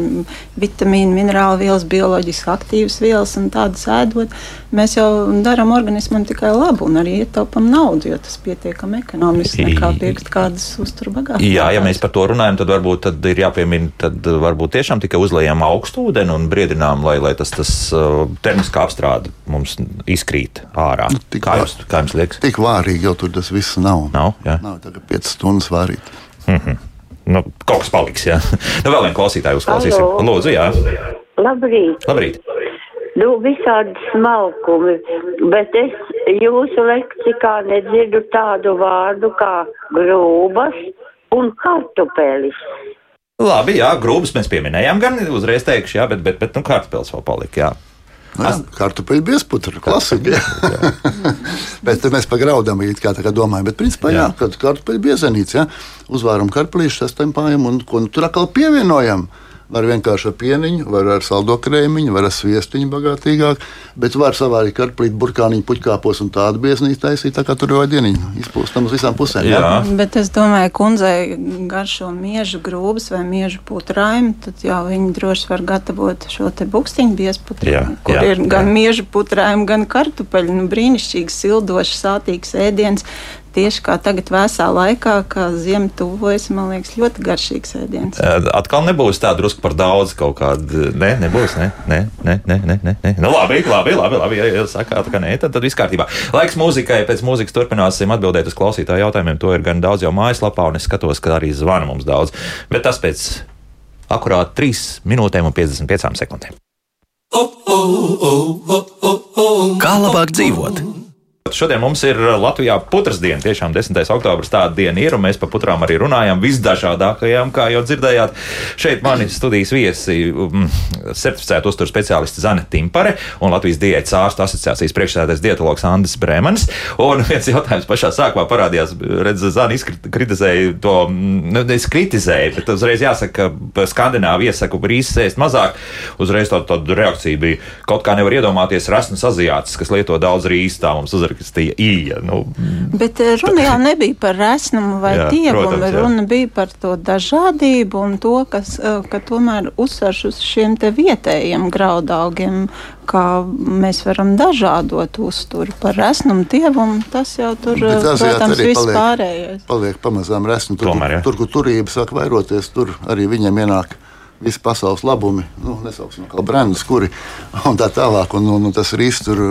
vitamīnu, minerālu vielas, bioloģiski aktīvas vielas un tādas ēdot. Mēs jau darām organismam tikai labu un arī ietaupam naudu, jo tas pietiekami ekonomiski nekā pirkt kādu tādas uzturbagātas. Jā, ja mēs par to runājam, tad varbūt tad ir jāpiemina, tad varbūt tiešām tikai uzlējam augstu ūdeni un briedinām, lai, lai tas, tas uh, termiskā apstrāde mums izkrīt ārā. Nu, tik, kā, jums, kā jums liekas? Tik vārīgi jau tur tas viss nav. Nav, jā. nav tagad 5 stundas vārīt. Mm -hmm. nu, kaut kas paliks, jā. [LAUGHS] nu, vēl vienu klausītāju uzklausīsim. Lūdzu, jā. Labrīt. Labrīt. Nu, visādi smalkumi, bet es jūsu leksikā nedzirdu tādu vārdu kā grūbas un kartupelis. Labi, jā, grūbas mēs pieminējām, gan uzreiz teikšu, jā, bet, bet, bet nu, kartupelis vēl palika. Jā. Jā, kartupeļu biezputra, klasika. bet mēs par graudām it kā, kā domājam. Bet, principā, jā, jā kad kartupeļu biezenīts, jā, uzvāram karpelīšu, sastempājam un ko nu, tur atkal pievienojam. Var vienkārši ar pieniņu, var ar saldo krēmiņu, var ar sviestiņu bagātīgāk, bet var savārīt karplīt, burkāniņu, puķkāpos un tādu bieznīcu taisīt, tā kā tur jau dieniņu izpūstam uz visām pusēm. Jā. jā. Bet es domāju, kundzei garšo miežu grūbas vai miežu putrājumu, tad jau viņi droši var gatavot šo te bukstiņu biezputrājumu, kur jā, ir gan jā. miežu putrājumu, gan kartupeļu, nu brīnišķīgs, sildošs, sātīgs ēdiens tieši kā tagad, vēsā laikā, kad ziema tuvojas, man liekas, ļoti garšīgs ēdiens. Atkal nebūs tā drusku par daudz kaut kāda. Nē, nebūs. Nē, nē, nē, nē, nē, nē. nē. Nu, labi, labi, labi, labi. Ja jūs sakāt, ka nē, tad, tad viss kārtībā. Laiks mūzikai, pēc mūzikas turpināsim atbildēt uz klausītāju jautājumiem. To ir gan daudz jau mājaslapā, un es skatos, ka arī zvana mums daudz. Bet tas pēc akurāt 3 minūtēm un 55 sekundēm. Kā labāk dzīvot? Šodien mums ir uh, Latvijā putras diena. Tiešām 10. oktobris tāda diena ir, un mēs par putrām arī runājam visdažādākajām, kā jau dzirdējāt. Šeit mani studijas viesi um, certificēta uzturu speciālisti Zane Timpare un Latvijas diētas ārstu asociācijas priekšsēdētājs dietologs Andris Bremans. Un viens jautājums pašā sākumā parādījās, redz, Zane kritizēja to, nu, es kritizēju, bet uzreiz jāsaka, ka Skandināvi iesaku brīzes ēst mazāk. Uzreiz tāda, tāda reakcija bija, kaut kā nevar iedomāties rasnas aziātas, kas lieto daudz rīstā mums uzreiz uzrakstīja īja. Nu, Bet eh, runa jau nebija par resnumu vai jā, dievumu, protams, runa bija par to dažādību un to, kas, eh, ka tomēr uzsverš uz šiem te vietējiem graudaugiem, kā mēs varam dažādot uzturu par resnumu, dievumu, tas jau tur, tas, protams, jā, viss paliek, pārējais. Paliek pamazām resnu, tur, Tomēr, tur, kur turība sāk vairoties, tur arī viņiem ienāk visi pasaules labumi, nu, nesauksim kā brendus, kuri un tā tālāk. Un, un, un tas risks tur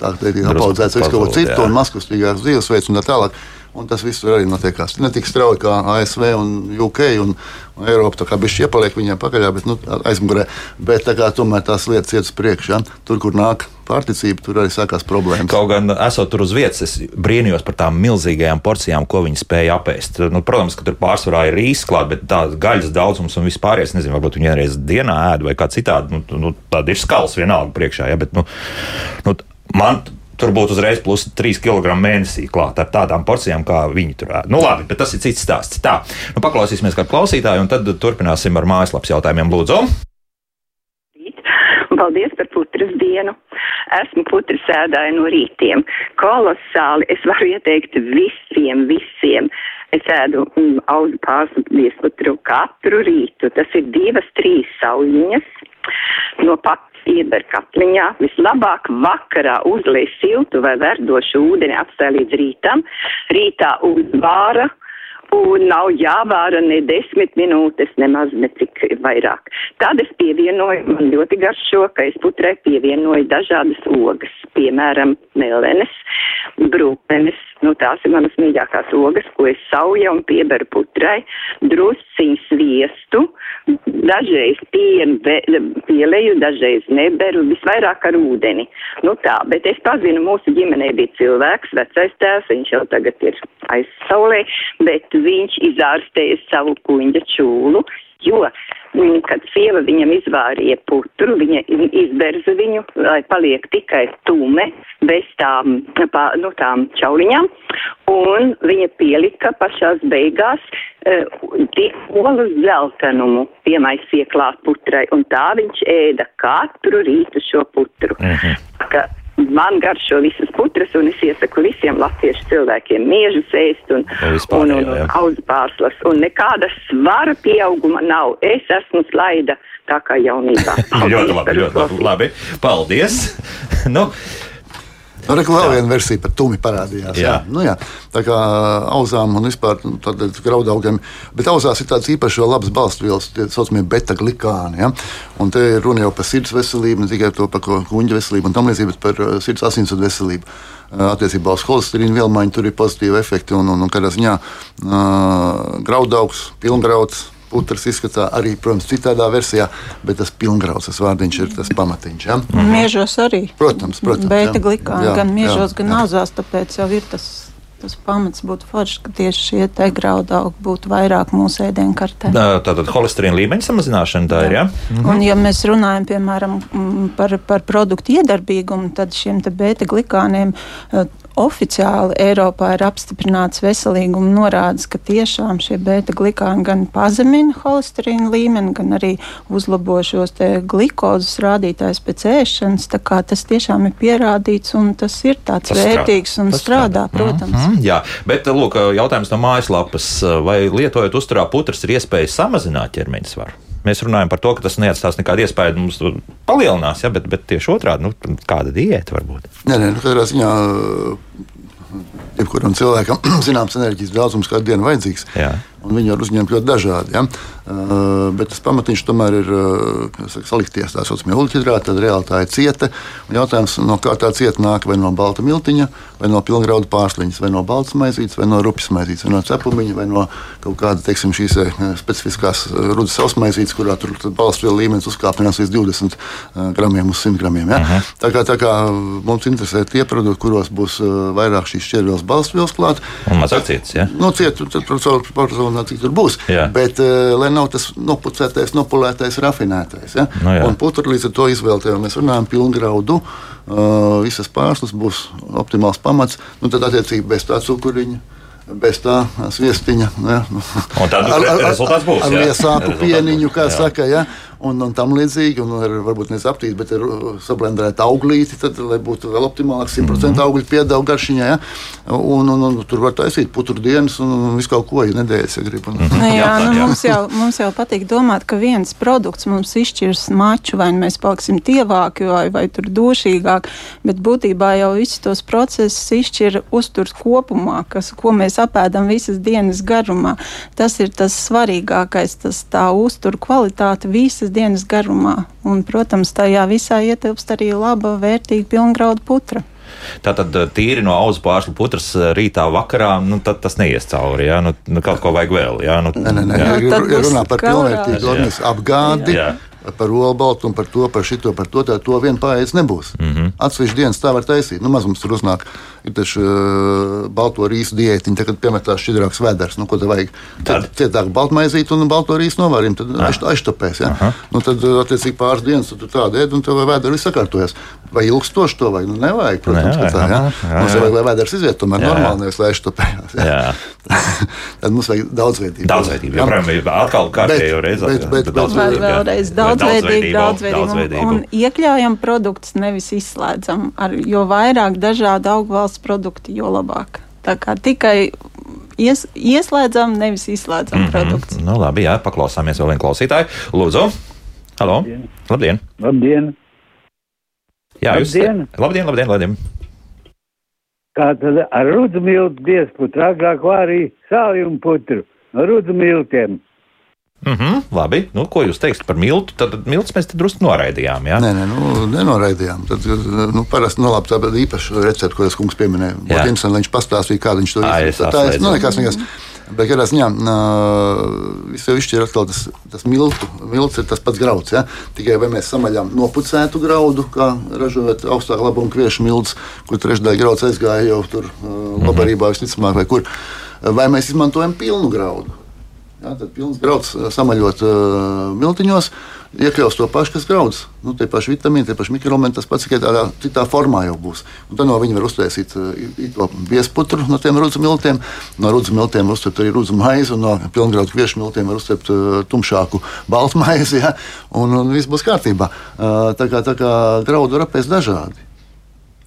tā teikt, apaudzēts visu kaut ko citu un maskustīgāks dzīvesveids un tā tālāk. Un tas viss arī notiekās. Ne tik strauji kā ASV un UK un, un Eiropa. Tā kā bija iepaliek viņiem pakaļā, bet nu, aizmugurē. Bet tā kā tomēr tās lietas iet uz priekšu. Ja? Tur, kur nāk pārticība, tur arī sākās problēmas. Kaut gan esot tur uz vietas, es brīnījos par tām milzīgajām porcijām, ko viņi spēja apēst. Nu, protams, ka tur pārsvarā ir rīzes klāt, bet tā gaļas daudzums un vispār, es nezinu, varbūt viņi vienreiz dienā ēd vai kā citādi. Nu, nu, tāda ir skals vienalga priekšā. Ja? Bet, nu, nu, man tur būtu uzreiz plus 3 kg mēnesī klāt ar tādām porcijām, kā viņi tur ēd. Nu, labi, bet tas ir cits stāsts. Tā, nu, paklausīsimies kā klausītāju, un tad turpināsim ar mājaslapas jautājumiem. Lūdzu! Paldies par putras dienu. Esmu putras sēdāja no rītiem. Kolosāli. Es varu ieteikt visiem, visiem. Es ēdu mm, auzu pārslu viesputru katru rītu. Tas ir divas, trīs sauļiņas no pat ieber katliņā, vislabāk vakarā uzliek siltu vai verdošu ūdeni, atstāj līdz rītam, rītā uzvāra un nav jāvāra ne desmit minūtes, nemaz ne cik vairāk. Tad es pievienoju, man ļoti garšo, ka es putrai pievienoju dažādas ogas, piemēram, melenes, brūkmenes, nu tās ir manas mīļākās ogas, ko es sauja un pieberu putrai, drusciņu sviestu, dažreiz pienu pieleju, dažreiz neberu, visvairāk ar ūdeni. Nu tā, bet es pazinu, mūsu ģimenē bija cilvēks, vecais tēvs, viņš jau tagad ir aizsaulē, bet viņš izārstēja savu kuņģa čūlu, jo, kad sieva viņam izvārīja putru, viņa izberza viņu, lai paliek tikai tume, bez tām, pā, nu, tām čauliņām, un viņa pielika pašās beigās uh, olas zeltenumu, piemaisīja klāt putrai, un tā viņš ēda katru rītu šo putru. -hmm. Ka, man garšo visas putras, un es iesaku visiem latviešu cilvēkiem miežus ēst un, vispār, un, un, un auzu pārslas. Un nekāda svara pieauguma nav. Es esmu slaida tā kā jaunībā. [LAUGHS] ļoti labi, ļoti labi. labi. Paldies! [LAUGHS] nu, Nu, Tur vēl viena versija par tumi parādījās. Jā. Jā. Nu, jā. Tā kā auzām un vispār nu, graudaugiem. Bet auzās ir tāds īpašs labs balstvielas, tie saucamie beta-glikāni. Ja? Un te ir runa jau par sirds veselību, ne tikai par kuģa veselību un tam līdzīgi, bet par sirds asinsvadu veselību. Attiecībā uz holesterīnu vielmaiņu tur ir pozitīvi efekti un, un, un kādā ziņā uh, graudaugs, pilngrauds Putrs izskatā arī, protams, citādā versijā, bet tas pilngrauds vārdiņš ir tas pamatiņš. Ja? Mhm. Miežos arī. Protams, protams. Bēta glikāni gan miežos, jā, gan jā. auzās, tāpēc jau ir tas tas pamats būtu foršs, ka tieši šie te graudaugi būtu vairāk mūsu ēdienkartē. Tātad holesterīna līmeņa samazināšana tā jā. ir. Ja? Mhm. Un, ja mēs runājam piemēram par, par produktu iedarbīgumu, tad šiem beta glikāniem oficiāli Eiropā ir apstiprināts veselīguma norādes, ka tiešām šie beta glikāni gan pazemina holesterīna līmeni, gan arī uzlabo šos glikozes rādītājus pēc ēšanas. Tas tiešām ir pierādīts un tas ir tāds tas vērtīgs strādā. un tas strādā, strādā, protams. Mm -hmm, jā, bet lūk, jautājums no mājaslapas, vai lietojot uzturā putras ir iespēja samazināt ķermeņa svaru? Mēs runājam par to, ka tas neatstās nekādu iespēju mums palielinās, ja, bet, bet tieši otrādi, nu, kāda diēta var būt? Nē, nē, nu, katrā ziņā jebkuram cilvēkam [CLEARS THROAT] zināms enerģijas daudzums kādu dienu vajadzīgs. Jā. Viņi var uzņemt ļoti dažādi. Ja? Uh, bet tas pamatiņš tomēr ir uh, salikties tā saucamie uluļhidrāti, tad reāli tā ir cieta. Jautājums, no kā tā cieta nāk, vai no balta miltiņa, vai no pilngraudu pārsliņas, vai no baltas maizītes, vai no rupjas maizītes, vai no cepumiņa, vai no kaut kāda, teiksim, šīs specifiskās rudas sausmaizītes, kurā tur balstvielu līmenis uzkāpinās līdz 20 gramiem uz 100 gramiem. Ja? Uh -huh. tā, kā, tā kā mums interesē tie produkti, kuros būs vairāk šīs šķērsvielas balstvielas klāt. Un mazāk cietas, ja? Nu, ciet, tad, protams, tur būs. Jā. Bet, lai nav tas nopucētais, nopulētais, rafinētais. Ja? No nu un putekļi līdz ar to izvēlēties. Mēs runājam par pilngraudu. Uh, visas pārslas būs optimāls pamats. Nu, tad, attiecīgi, bez tā cukuriņa bez tā sviestiņa. Ja. Tad ar, ar, rezultāts būs. Ar liesāpu pieniņu, kā jā. saka. Ja un, un tam līdzīgi. Un ar, varbūt ne aptīt, bet ir sablendēta auglīti, tad, lai būtu vēl optimālāk 100% mm -hmm. augļu piedevu garšiņā. Ja? Un, un, un tur var taisīt putru dienas un, un visu kaut ko, ja nedēļas, ja grib. Un... Mm -hmm. Jā, nu, mums, jau, mums jau patīk domāt, ka viens produkts mums izšķirs maču, vai nu mēs paliksim tievāki vai, vai tur došīgāk, bet būtībā jau visus tos procesus izšķir uzturs kopumā, kas, ko mēs apēdam visas dienas garumā. Tas ir tas svarīgākais, tas tā uzturu kvalitāte visas visas dienas garumā. Un, protams, tajā visā ietilpst arī laba, vērtīga pilngraudu putra. Tātad eh, tīri no auzu pārslu putras eh, rītā, vakarā, nu, tas neies cauri. Jā, nu, nu, kaut ko vajag vēl. Jā, nu, nē, nē, nē, jā, jā, runā par pilnvērtīgu organismu apgādi. Jā. Par olbaltu un par to, par šito, par to, tā to vien pārējais nebūs. Mm -hmm. Atsevišķi dienas tā var taisīt. Nu, maz mums tur uznāk ir taču uh, balto rīsu diētiņa, tagad piemetās šķidrāks vēders. Nu, ko tev vajag? Tad cietāk baltmaizīt un balto rīsu novārīt, tad aiztopēs. Ja? Nu, tad, attiecīgi, pāris dienas tu tādu ēd un tev vēderi viss sakārtojas. Vai ilgstoši to vajag? Nu, nevajag, protams, nevajag, tā, ja? jā, jā. Mums vajag, lai vēders iziet, tomēr jā. normāli, nevis lai aiztopējās. Ja? [LAUGHS] tad mums vajag daudzveidību. Daudzveidību, joprojām atkal kārtējo reizi. Bet, bet, bet, bet, vēlreiz daudzveidību, daudzveidību. Un, un iekļaujam produktus, nevis izslēdzam. Ar, jo vairāk dažādu augvalsts produktu, jo labāk. Tā kā tikai ies, ieslēdzam, nevis izslēdzam mm -hmm. produktus. Nu, labi, jā, paklausāmies vēl vienu klausītāju. Lūdzu! Halo! Labdien! Labdien! Jā, jūs labdien! Labdien, labdien, labdien! Kā tad ar rudzu miltu biesputru, agrāk arī sāli un putru, no rudzu miltiem. Mm -hmm, labi, nu, ko jūs teiksiet par miltu? Tad miltus mēs drusku noraidījām. Jā, nē, nē nu, nenoraidījām. Tad, nu, parasti nu, labi, tā bija īpaša recepte, ko tas kungs pieminēja. Botinsons, viņš pastāstīja, kā viņš to izdarīja. Tā ir nu, nekas, nekas. Bet, kādā ziņā, jau ir atkal tas, tas miltu. Milts ir tas pats grauds. Ja? Tikai vai mēs samaļām nopucētu graudu, kā ražojot augstāku labumu kviešu miltus, kur trešdaļa grauds aizgāja jau tur labdarībā visticamāk, vai kur. Vai mēs izmantojam pilnu graudu? Jā, tad pilns grauds samaļot uh, miltiņos, iekļaus to pašu, kas grauds. Nu, tie paši vitamīni, tie paši mikroelementi, tas pats tikai tādā citā formā jau būs. Un tad no viņa var uztaisīt uh, to biesputru no tiem rudzu miltiem. No rudzu miltiem var uztaisīt arī rudzu maizi, un no pilngraudu kviešu miltiem var uztaisīt uh, tumšāku baltu [LAUGHS] maizi, ja? un, un viss būs kārtībā. Uh, tā kā, tā kā graudu var apēst dažādi.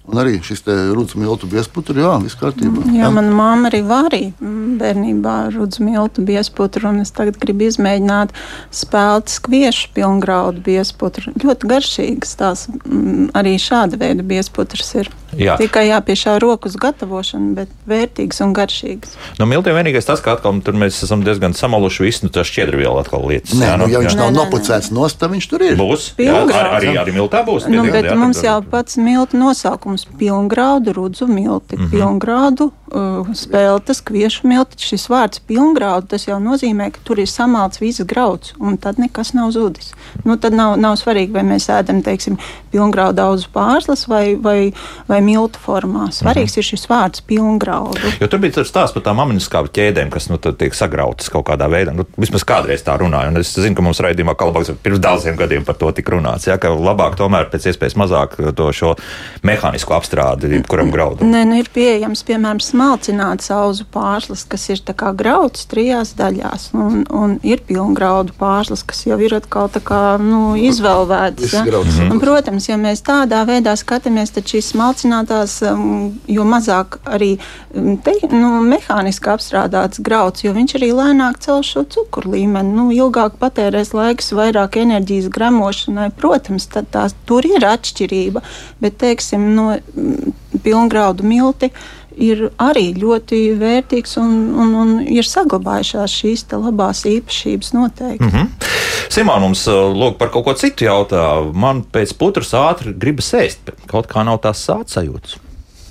Un arī šis rudzu miltu biesputru, jā, viss kārtībā. Jā, jā. mana mamma arī varīja mm, bērnībā rudzu miltu biesputru, un es tagad gribu izmēģināt spēlēt skviešu pilngraudu biesputru. Ļoti garšīgas tās mm, arī šāda veida biesputrs ir. Jā. Tikai jāpiešā rokas gatavošana, bet vērtīgas un garšīgas. No nu, miltiem vienīgais tas, ka atkal tur mēs esam diezgan samaluši visu, nu tas šķiedrvielu atkal lietas. Nē, jā, nu, ja viņš jā. nav nopucēts nost, tad viņš tur ir. Būs. Jā, ar, arī, arī miltā būs. Nu, bet jā, mums jau pats miltu nosaukums nosaukums pilngrādu, rudzu milti, mm -hmm. pilngrādu, uh, spēltas, kviešu milti. Šis vārds pilngrādu tas jau nozīmē, ka tur ir samalts viss grauds, un tad nekas nav zudis. Nu, tad nav, nav svarīgi, vai mēs ēdam, teiksim, pilngraudu daudz pārslas vai, vai, vai miltu formā. Svarīgs mm -hmm. ir šis vārds pilngraudu. Jo tur bija stāsts par tām aminoskābu ķēdēm, kas nu, tiek sagrautas kaut kādā veidā. Nu, vismaz kādreiz tā runāja, un es zinu, ka mums raidījumā kalbaks pirms daudziem gadiem par to tika runāts. Ja, ka labāk tomēr pēc iespējas mazāk to šo mehānismu mehānisku apstrādi, kuram graudam? Nē, nu ir pieejams, piemēram, smalcināts auzu pārslas, kas ir tā kā grauds trijās daļās, un, un ir pilngraudu pārslas, kas jau ir atkal tā kā, nu, izvēlētas. Ja? Un, protams, ja mēs tādā veidā skatāmies, tad šīs smalcinātās, um, jo mazāk arī um, te, nu, mehāniski apstrādāts grauds, jo viņš arī lēnāk cel šo cukuru līmeni, nu, ilgāk patērēs laiks, vairāk enerģijas gremošanai. Protams, tad tās, tur ir atšķirība, bet, teiksim, no Mm, pilngraudu milti ir arī ļoti vērtīgs un, un, un ir saglabājušās šīs labās īpašības noteikti. Mm -hmm. Simon mums uh, lūk par kaut ko citu jautā. Man pēc putras ātri gribas ēst, bet kaut kā nav tās sācis sajūtas.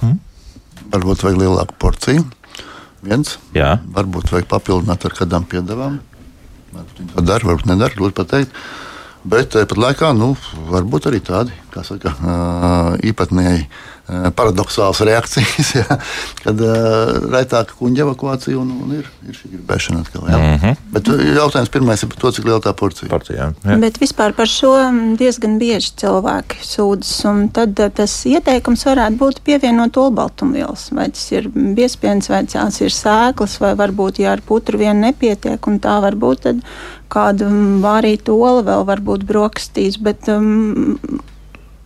Hmm? Varbūt vajag lielāku porciju. Viens. Jā. Varbūt vajag papildināt ar kādām piedevām. Varbūt viņi to dara, varbūt nedara. Grūti pateikt. Bet tāpat laikā nu, var būt arī tādi saka, [LAUGHS] īpatnēji paradoxāls reakcijas, [LAUGHS] ja, kad uh, raitāka kuģa evakuācija un, un ir, ir šī gribēšana atkal. Ja. Mm -hmm. Bet jautājums pirmais ir par to, cik liela tā porcija ir. Bet vispār par šo diezgan bieži cilvēki sūdzas, un tad tas ieteikums varētu būt pievienot olbaltumvielas. Vai tas ir biespiens, vai tās ir sēklas, vai varbūt, ja ar putru vien nepietiek, un tā varbūt tad kāda vārīta ola vēl var būt brokastīs, bet um,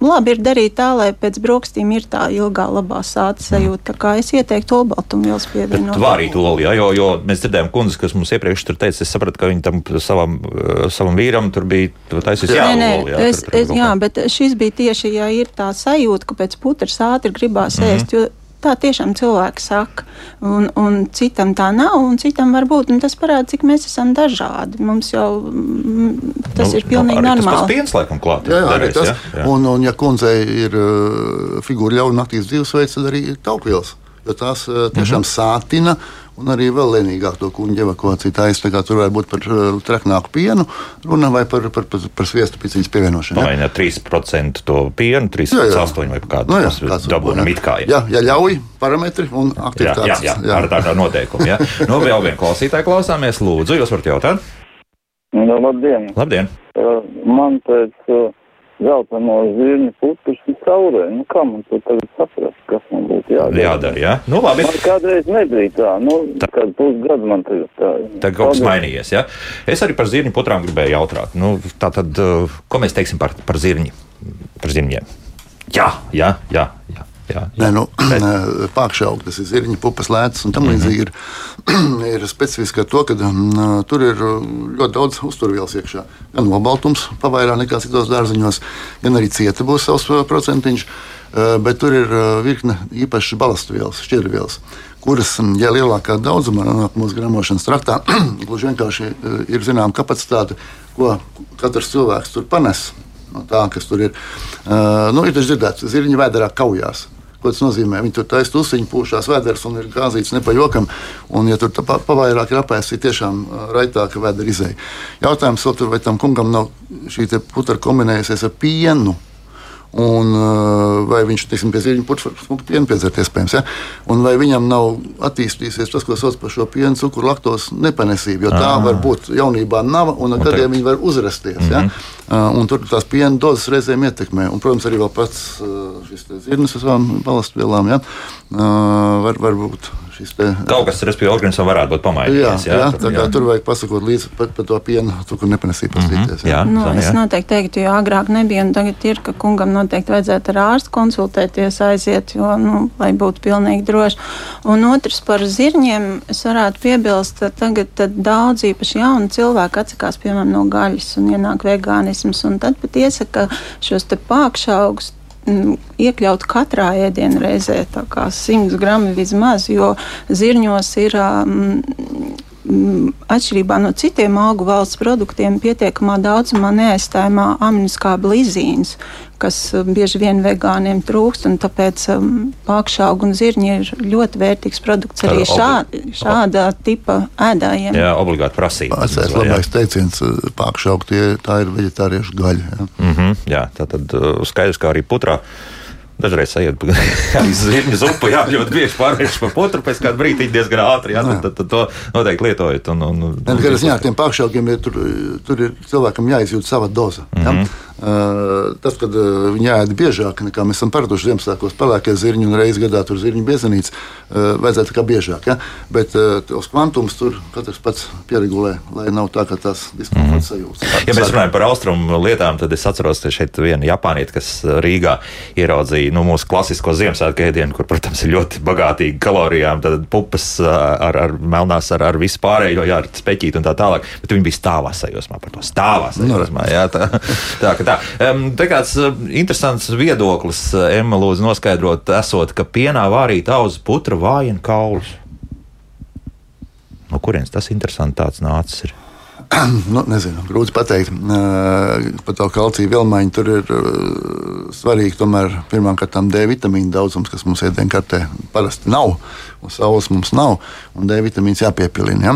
labi ir darīt tā, lai pēc brokstīm ir tā ilgā labā sāta sajūta. Tā kā es ieteiktu olbaltumvielas pievienot. Vārīt olu, jā, jo, jo mēs dzirdējām kundzi, kas mums iepriekš tur teica, es sapratu, ka viņi tam savam, eh, savam vīram tur bija taisījis jā, nē, nē, jā, es, tur, tur es, jā, bet šis bija tieši, ja ir tā sajūta, ka pēc putras ātri gribās mm -hmm. ēst, Tā tiešām cilvēki saka, un, un citam tā nav, un citam var būt. Tas parāda, cik mēs esam dažādi. Mums jau mm, tas nu, ir pilnīgi nu, normāli. Tas piens, laikam, klāt. Jā, jā, darēs, tas, jā, jā. Un, un ja kundzei ir uh, figūra ļauna naktīs dzīvesveids, tad arī taupvielas. Jo tās uh, tiešām mm -hmm. sātina un arī vēl lēnīgāk to kuģu evakuāciju. Tā kā tur var būt par uh, traknāku pienu runa vai par, par, par, par sviestu piciņas pievienošanu. Vai ne 3% to pienu, 3,8 vai kādu Nu jā, mēs kāds dabūjam varbūt, it kā. Jā, ja ļauj parametri un jā, jā, aktivitātes. jā, ar tādām noteikumiem. Jā. Nu, vēl vienu klausītāju klausāmies. Lūdzu, jūs varat jautāt? Nu, labdien! Labdien! Uh, man pēc uh, zeltaino zirņu putas ir caurē. Nu, kā man to tagad saprast, kas man būtu jādara? Jādara, jā. Nu, labi. Man kādreiz nebija tā, nu, Tā. kad pusgadu man tagad tā. Tagad kaut kas mainījies. Ja? Es arī par zirņu putrām gribēju jautāt. Nu, tā tad, uh, ko mēs teiksim par, par zirņi? Par zirņiem? Jā, jā, jā. jā. Jā, Nē, jā. nu, [CLEARS THROAT] Pārkšaukt, tas ir zirņu pupas lētas un tam līdzīgi. Ir, [CLEARS THROAT] ir specifiski to, ka um, tur ir ļoti daudz uzturvielas iekšā. Gan nobaltums, pavairāk nekā citos dārziņos, gan arī cieta būs savs uh, procentiņš. Uh, Bet tur ir uh, virkne īpašas balastvielas, šķidrvielas, kuras, ja lielākā daudzumā nonāk mūsu gramošanas traktā, [CLEARS THROAT] gluži vienkārši uh, ir zināma kapacitāte, ko katrs cilvēks tur panes no tā, kas tur ir. Uh, nu, ir dzirdēts, zirņi vēdā kaujās. Ko tas nozīmē? Viņi tur taisa tusiņu, pūšās vēders un ir gāzīts nepajokam. Un, ja tur pa, pavairāk ir apēsts, ir tiešām raitāka vēdera izēja. Jautājums tur, vai tam kungam nav šī putra kombinējusies ar pienu. Un, uh, vai viņš teiksim, pie zirņa putra var pienu piedzert, iespējams, ja? un vai viņam nav attīstījusies tas, ko sauc par šo piena cukuru laktos nepanesību, jo tā Ah. var būt jaunībā nav, un ar gadiem viņi var uzrasties. Mm -hmm. ja? Uh, un tur tās piena dozes reizēm ietekmē. Un, protams, arī pats uh, šis zirnis ar savām balastvielām ja? var, var būt šis te. Kaut kas, respektīvi, organismam varētu būt Jā, pamainījies. jā, tā kā tur vajag pasakot līdzi par, par to pienu, cukuru nepanesību. pastīties, Jā, Nu, tā, es jā. noteikti teiktu, jo agrāk nebija, un tagad ir, ka kungam noteikti vajadzētu ar ārstu konsultēties, aiziet, jo, nu, lai būtu pilnīgi droši. Un otrs par zirņiem, es varētu piebilst, ka tagad tad daudz īpaši jauni cilvēki atsakās, piemēram, no gaļas un ienāk vegānisms, un tad pat iesaka šos te pākšaugus mm, iekļaut katrā ēdienu reizē, tā kā 100 gramu vismaz, jo zirņos ir. Um, mm, Atšķirībā no citiem augu valsts produktiem, pietiekamā daudzumā neaizstājamā aminoskāba lizīns, kas um, bieži vien vegāniem trūkst. un Tāpēc um, pākšauga un zirņi ir ļoti vērtīgs produkts arī šā, šādā tipa ēdājiem. jā obligāti prasīt. Tas ir labākais teiciens, pārkšaukt, tā ir vegetāriešu gaļa. Ja? Mm -hmm, jā, tā tad uh, skaidrs, kā arī putrā. Dažreiz sajiet arī [LAUGHS] zirņu zupu, jā, ļoti bieži pārvērš par putru, pēc kāda brīdī diezgan ātri, jā, tad, tad, tad to noteikti lietojat. Un, un, un, Nē, Gan ziņā, ar tiem pārkšaukiem ir, tur, tur ir cilvēkam jāizjūt sava doza. Ja? Mm -hmm. uh, tas, kad viņi ēd biežāk nekā mēs esam paraduši Ziemassvētkos, pelēkie zirņi un reizes gadā tur zirņu biezenīts, uh, vajadzētu kā biežāk. Ja? Bet tos kvantums tur katrs pats pieregulē, lai nav tā, ka tās diskomforts sajūtas. Ja mēs runājam par austrumu lietām, tad es atceros, ka šeit viena japānieta, kas Rīgā ieraudzīja nu, mūsu klasisko Ziemassvētku ēdienu, kur, protams, ir ļoti bagātīgi kalorijām, tad pupas ar, ar melnās, ar, ar visu pārējo, jā, ar speķīti un tā tālāk. Bet viņi bija stāvā sajūsmā par to stāvā sajūsmā. Jā, tā, tā, tā. Te kāds interesants viedoklis, Emma, lūdzu noskaidrot, esot, ka pienā vārīt auzu putra vājina kaulus. No kurienes tas interesants nācis? Ir? [CLEARS THROAT] nu, nezinu, grūti pateikt. Par to kalciju vielmaiņu tur ir svarīgi tomēr pirmkārt D vitamīna daudzums, kas mums ēdienkartē parasti nav. Un saules mums nav, un D vitamīns jāpiepilina. Ja?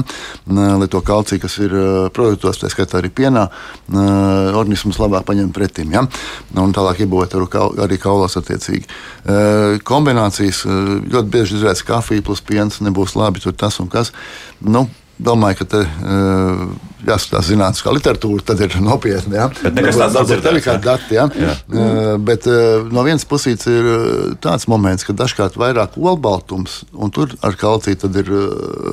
Lai to kalciju, kas ir produktos, tā skaitā arī pienā, organisms labāk paņem pretim. Ja? Un tālāk iebūvēt arī kaulos attiecīgi. Kombinācijas ļoti bieži izrādās kafija plus piens nebūs labi, tur tas un kas. Nu, Domāju, ka te uh, jāskatās zinātniskā literatūra, tad ir nopietni. Ja? Bet nekas tāds nav kādi dati. Ja? Jā. Uh, bet uh, no vienas puses ir tāds moments, ka dažkārt vairāk olbaltums, un tur ar kalciju tad ir uh,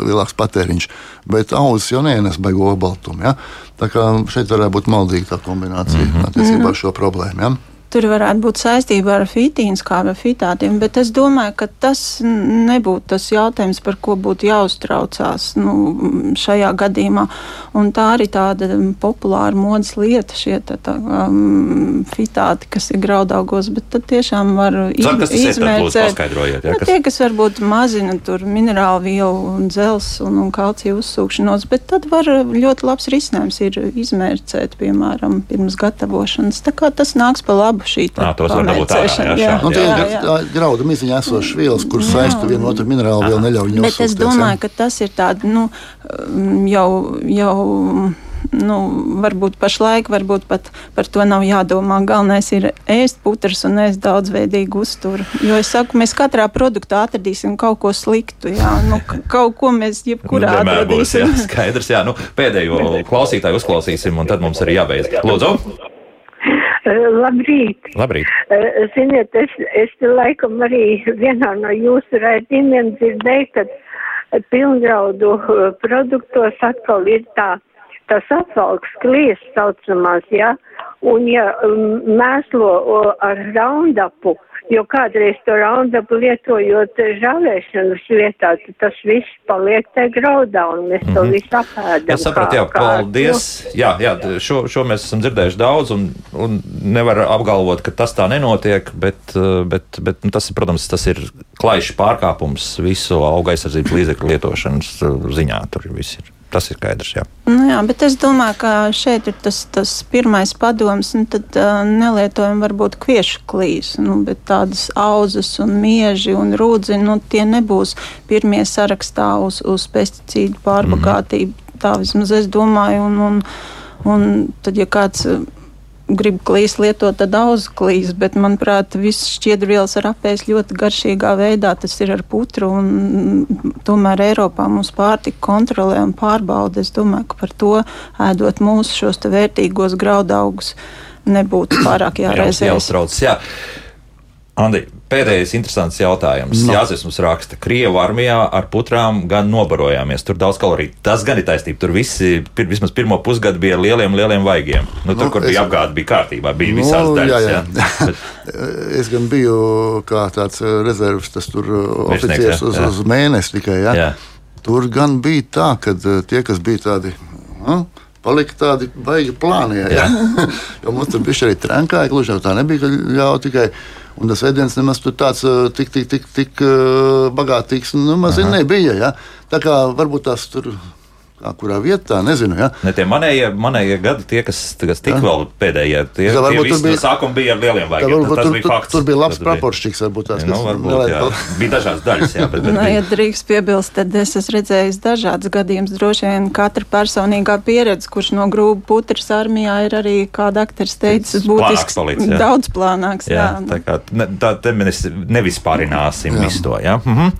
lielāks patēriņš. Bet auzas jau neienes baigo olbaltumu. Ja? Tā kā šeit varētu būt maldīga tā kombinācija mm -hmm. attiecībā uz šo problēmu. Ja? Tur varētu būt saistība ar fitīnu skābi fitātiem, bet es domāju, ka tas nebūtu tas jautājums, par ko būtu jāuztraucās nu, šajā gadījumā. Un tā arī tāda populāra modes lieta, šie tā, tā, um, fitāti, kas ir graudaugos, bet tad tiešām var tad lūdzu izmērcēt. jā, Nu, kas- Tie, kas varbūt mazina tur minerālu vielu un dzels un, un kalciju uzsūkšanos, bet tad var ļoti labs risinājums ir izmērcēt, piemēram, pirms gatavošanas. Tā kā tas nāks pa labu laba šī Ā, tos var dabūt ārā, jā, Nu, tie ir tā graudu miziņā esošas vielas, kuras saista vienu otru minerālu vielu neļauj viņu Bet es domāju, ka tas ir tāds nu, jau. jau Nu, varbūt pašlaik varbūt pat par to nav jādomā. Galvenais ir ēst putras un ēst daudzveidīgu uzturu. Jo es saku, mēs katrā produktā atradīsim kaut ko sliktu. Jā, nu, kaut ko mēs jebkurā Nu, Vienmēr būs, jā, atradīsim. skaidrs, jā. Nu, pēdējo klausītāju uzklausīsim, un tad mums arī jābeidz. Lūdzu, Labrīt! labrīt. Eh, Ziniet, es, es laikam arī vienā no jūsu raidījumiem dzirdēju, ka pilngraudu eh, produktos atkal ir tā, tas apvalks klies saucamās, jā, un ja mm, mēslo ar raundapu, jo kādreiz to raundapu lietojot žāvēšanas vietā, tas viss paliek te graudā, un mēs to visu apēdam. Es sapratu, jā, kā- paldies. Jā, jā šo, šo mēs esam dzirdējuši daudz, un, un nevar apgalvot, ka tas tā nenotiek, bet, bet, bet nu, tas, protams, tas ir klaišs pārkāpums visu auga aizsardzības līdzekļu lietošanas eh, ziņā. Tur viss ir. Tas ir skaidrs, jā. Nu, jā, bet es domāju, ka šeit ir tas, tas pirmais padoms. Nu, tad uh, nelietojam varbūt kviešu klīs, nu, bet tādas auzas un mieži un rūdzi, nu, tie nebūs pirmie sarakstā uz, uz pesticīdu pārbagātību. Mm -hmm. Tā vismaz es domāju. Un, un, un tad, ja kāds uh, grib klīs lietot, tad daudz klīs, bet, manuprāt, viss šķiedrvielas var apēst ļoti garšīgā veidā. Tas ir ar putru, un mm, tomēr Eiropā mums pārtika kontrolē un pārbauda. Es domāju, ka par to ēdot mūsu šos te vērtīgos graudaugus nebūtu pārāk jāraizējas. jāuztraucas. Jā. Andi, pēdējais interesants jautājums. No. No. Jānis mums raksta, ka Krievijas armijā ar putrām gan nobarojāmies. Tur daudz kaloriju. Tas gan ir taisnība. Tur visi, pir, vismaz pirmo pusgadu bija lieliem, lieliem vaigiem. Nu, tur, Nu, nu, kur es- bija apgāde, bija kārtībā, bija Nu, visās daļās. jā, Jā, jā. [LAUGHS] Bet, [LAUGHS] Es gan biju kā tāds eh, rezerves, tas tur Virsnieks, oficiāls jā, uz, jā. uz mēnesi tikai. Ja? Jā. Tur gan bija tā, ka eh, tie, kas bija tādi. Nu, Palika tādi baigi plāni. Ja? [LAUGHS] jo mums tur bija arī trenkāji, gluži jau tā nebija, ka ļauj tikai. Un tas ēdiens nemaz tur tāds tik, tik, tik, tik bagātīgs nemaz nebija. Ja? Tā kā varbūt tās tur. Kā kurā vietā, nezinu. Ja? Ne tie manējie, manējie gadi, tie, kas, kas tik vēl pēdējie, tie, Tā tie visi tur bija- no sākuma bija ar lieliem Tā vaigiem. varbūt Tas tur, bija tur, fakts. tur bija labs proporšķīgs. Varbūt tās, Nu, kas varbūt, nelaiž jā. Bija dažādas daļas, jā, bet, bet Nu, bija. ja drīkst piebilst, tad es esmu redzējis dažādas gadījumus. Droši vien katra personīgā pieredze, kurš no grūbu putras armijā ir arī, kā dakteris teica, būtisks, jā. daudz plānāks. Jā, Jā, tā kā ne, tā, te mēs nevispārināsim visu to. Ja? Mhm.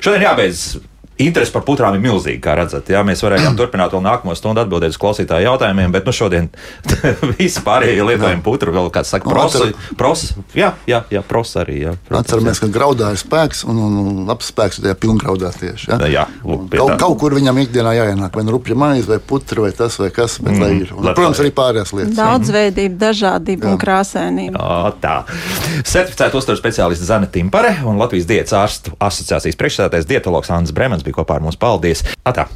Šodien jābeidz. Interesi par putrām ir milzīga, kā redzat. Jā, mēs varējām [CLEARS THROAT] turpināt vēl nākamo stundu atbildēt uz klausītāju jautājumiem, bet nu, šodien [LAUGHS] visi pārējie lietojam putru. Vēl kāds saka, prosa, prosa. Jā, jā, jā prosa arī. Jā, protams, Atceramies, ka graudā ir spēks, un, un, un labs spēks tajā pilngraudā tieši. Ja? Jā, lūk, kaut, tā. kaut kur viņam ikdienā jāienāk, vai nu rupja maize, vai putra, vai tas, vai kas. Bet, mm, lai ir. Un, lai- protams, arī pārējās lietas. Daudzveidība, dažādība un krāsainība. O, tā. Certificēta uzturu speciālists Zana Timpare un Latvijas Diētas ārstu asociācijas priekšsēdētājs dietologs Andris Bremens kopā ar mums. Paldies! Atā.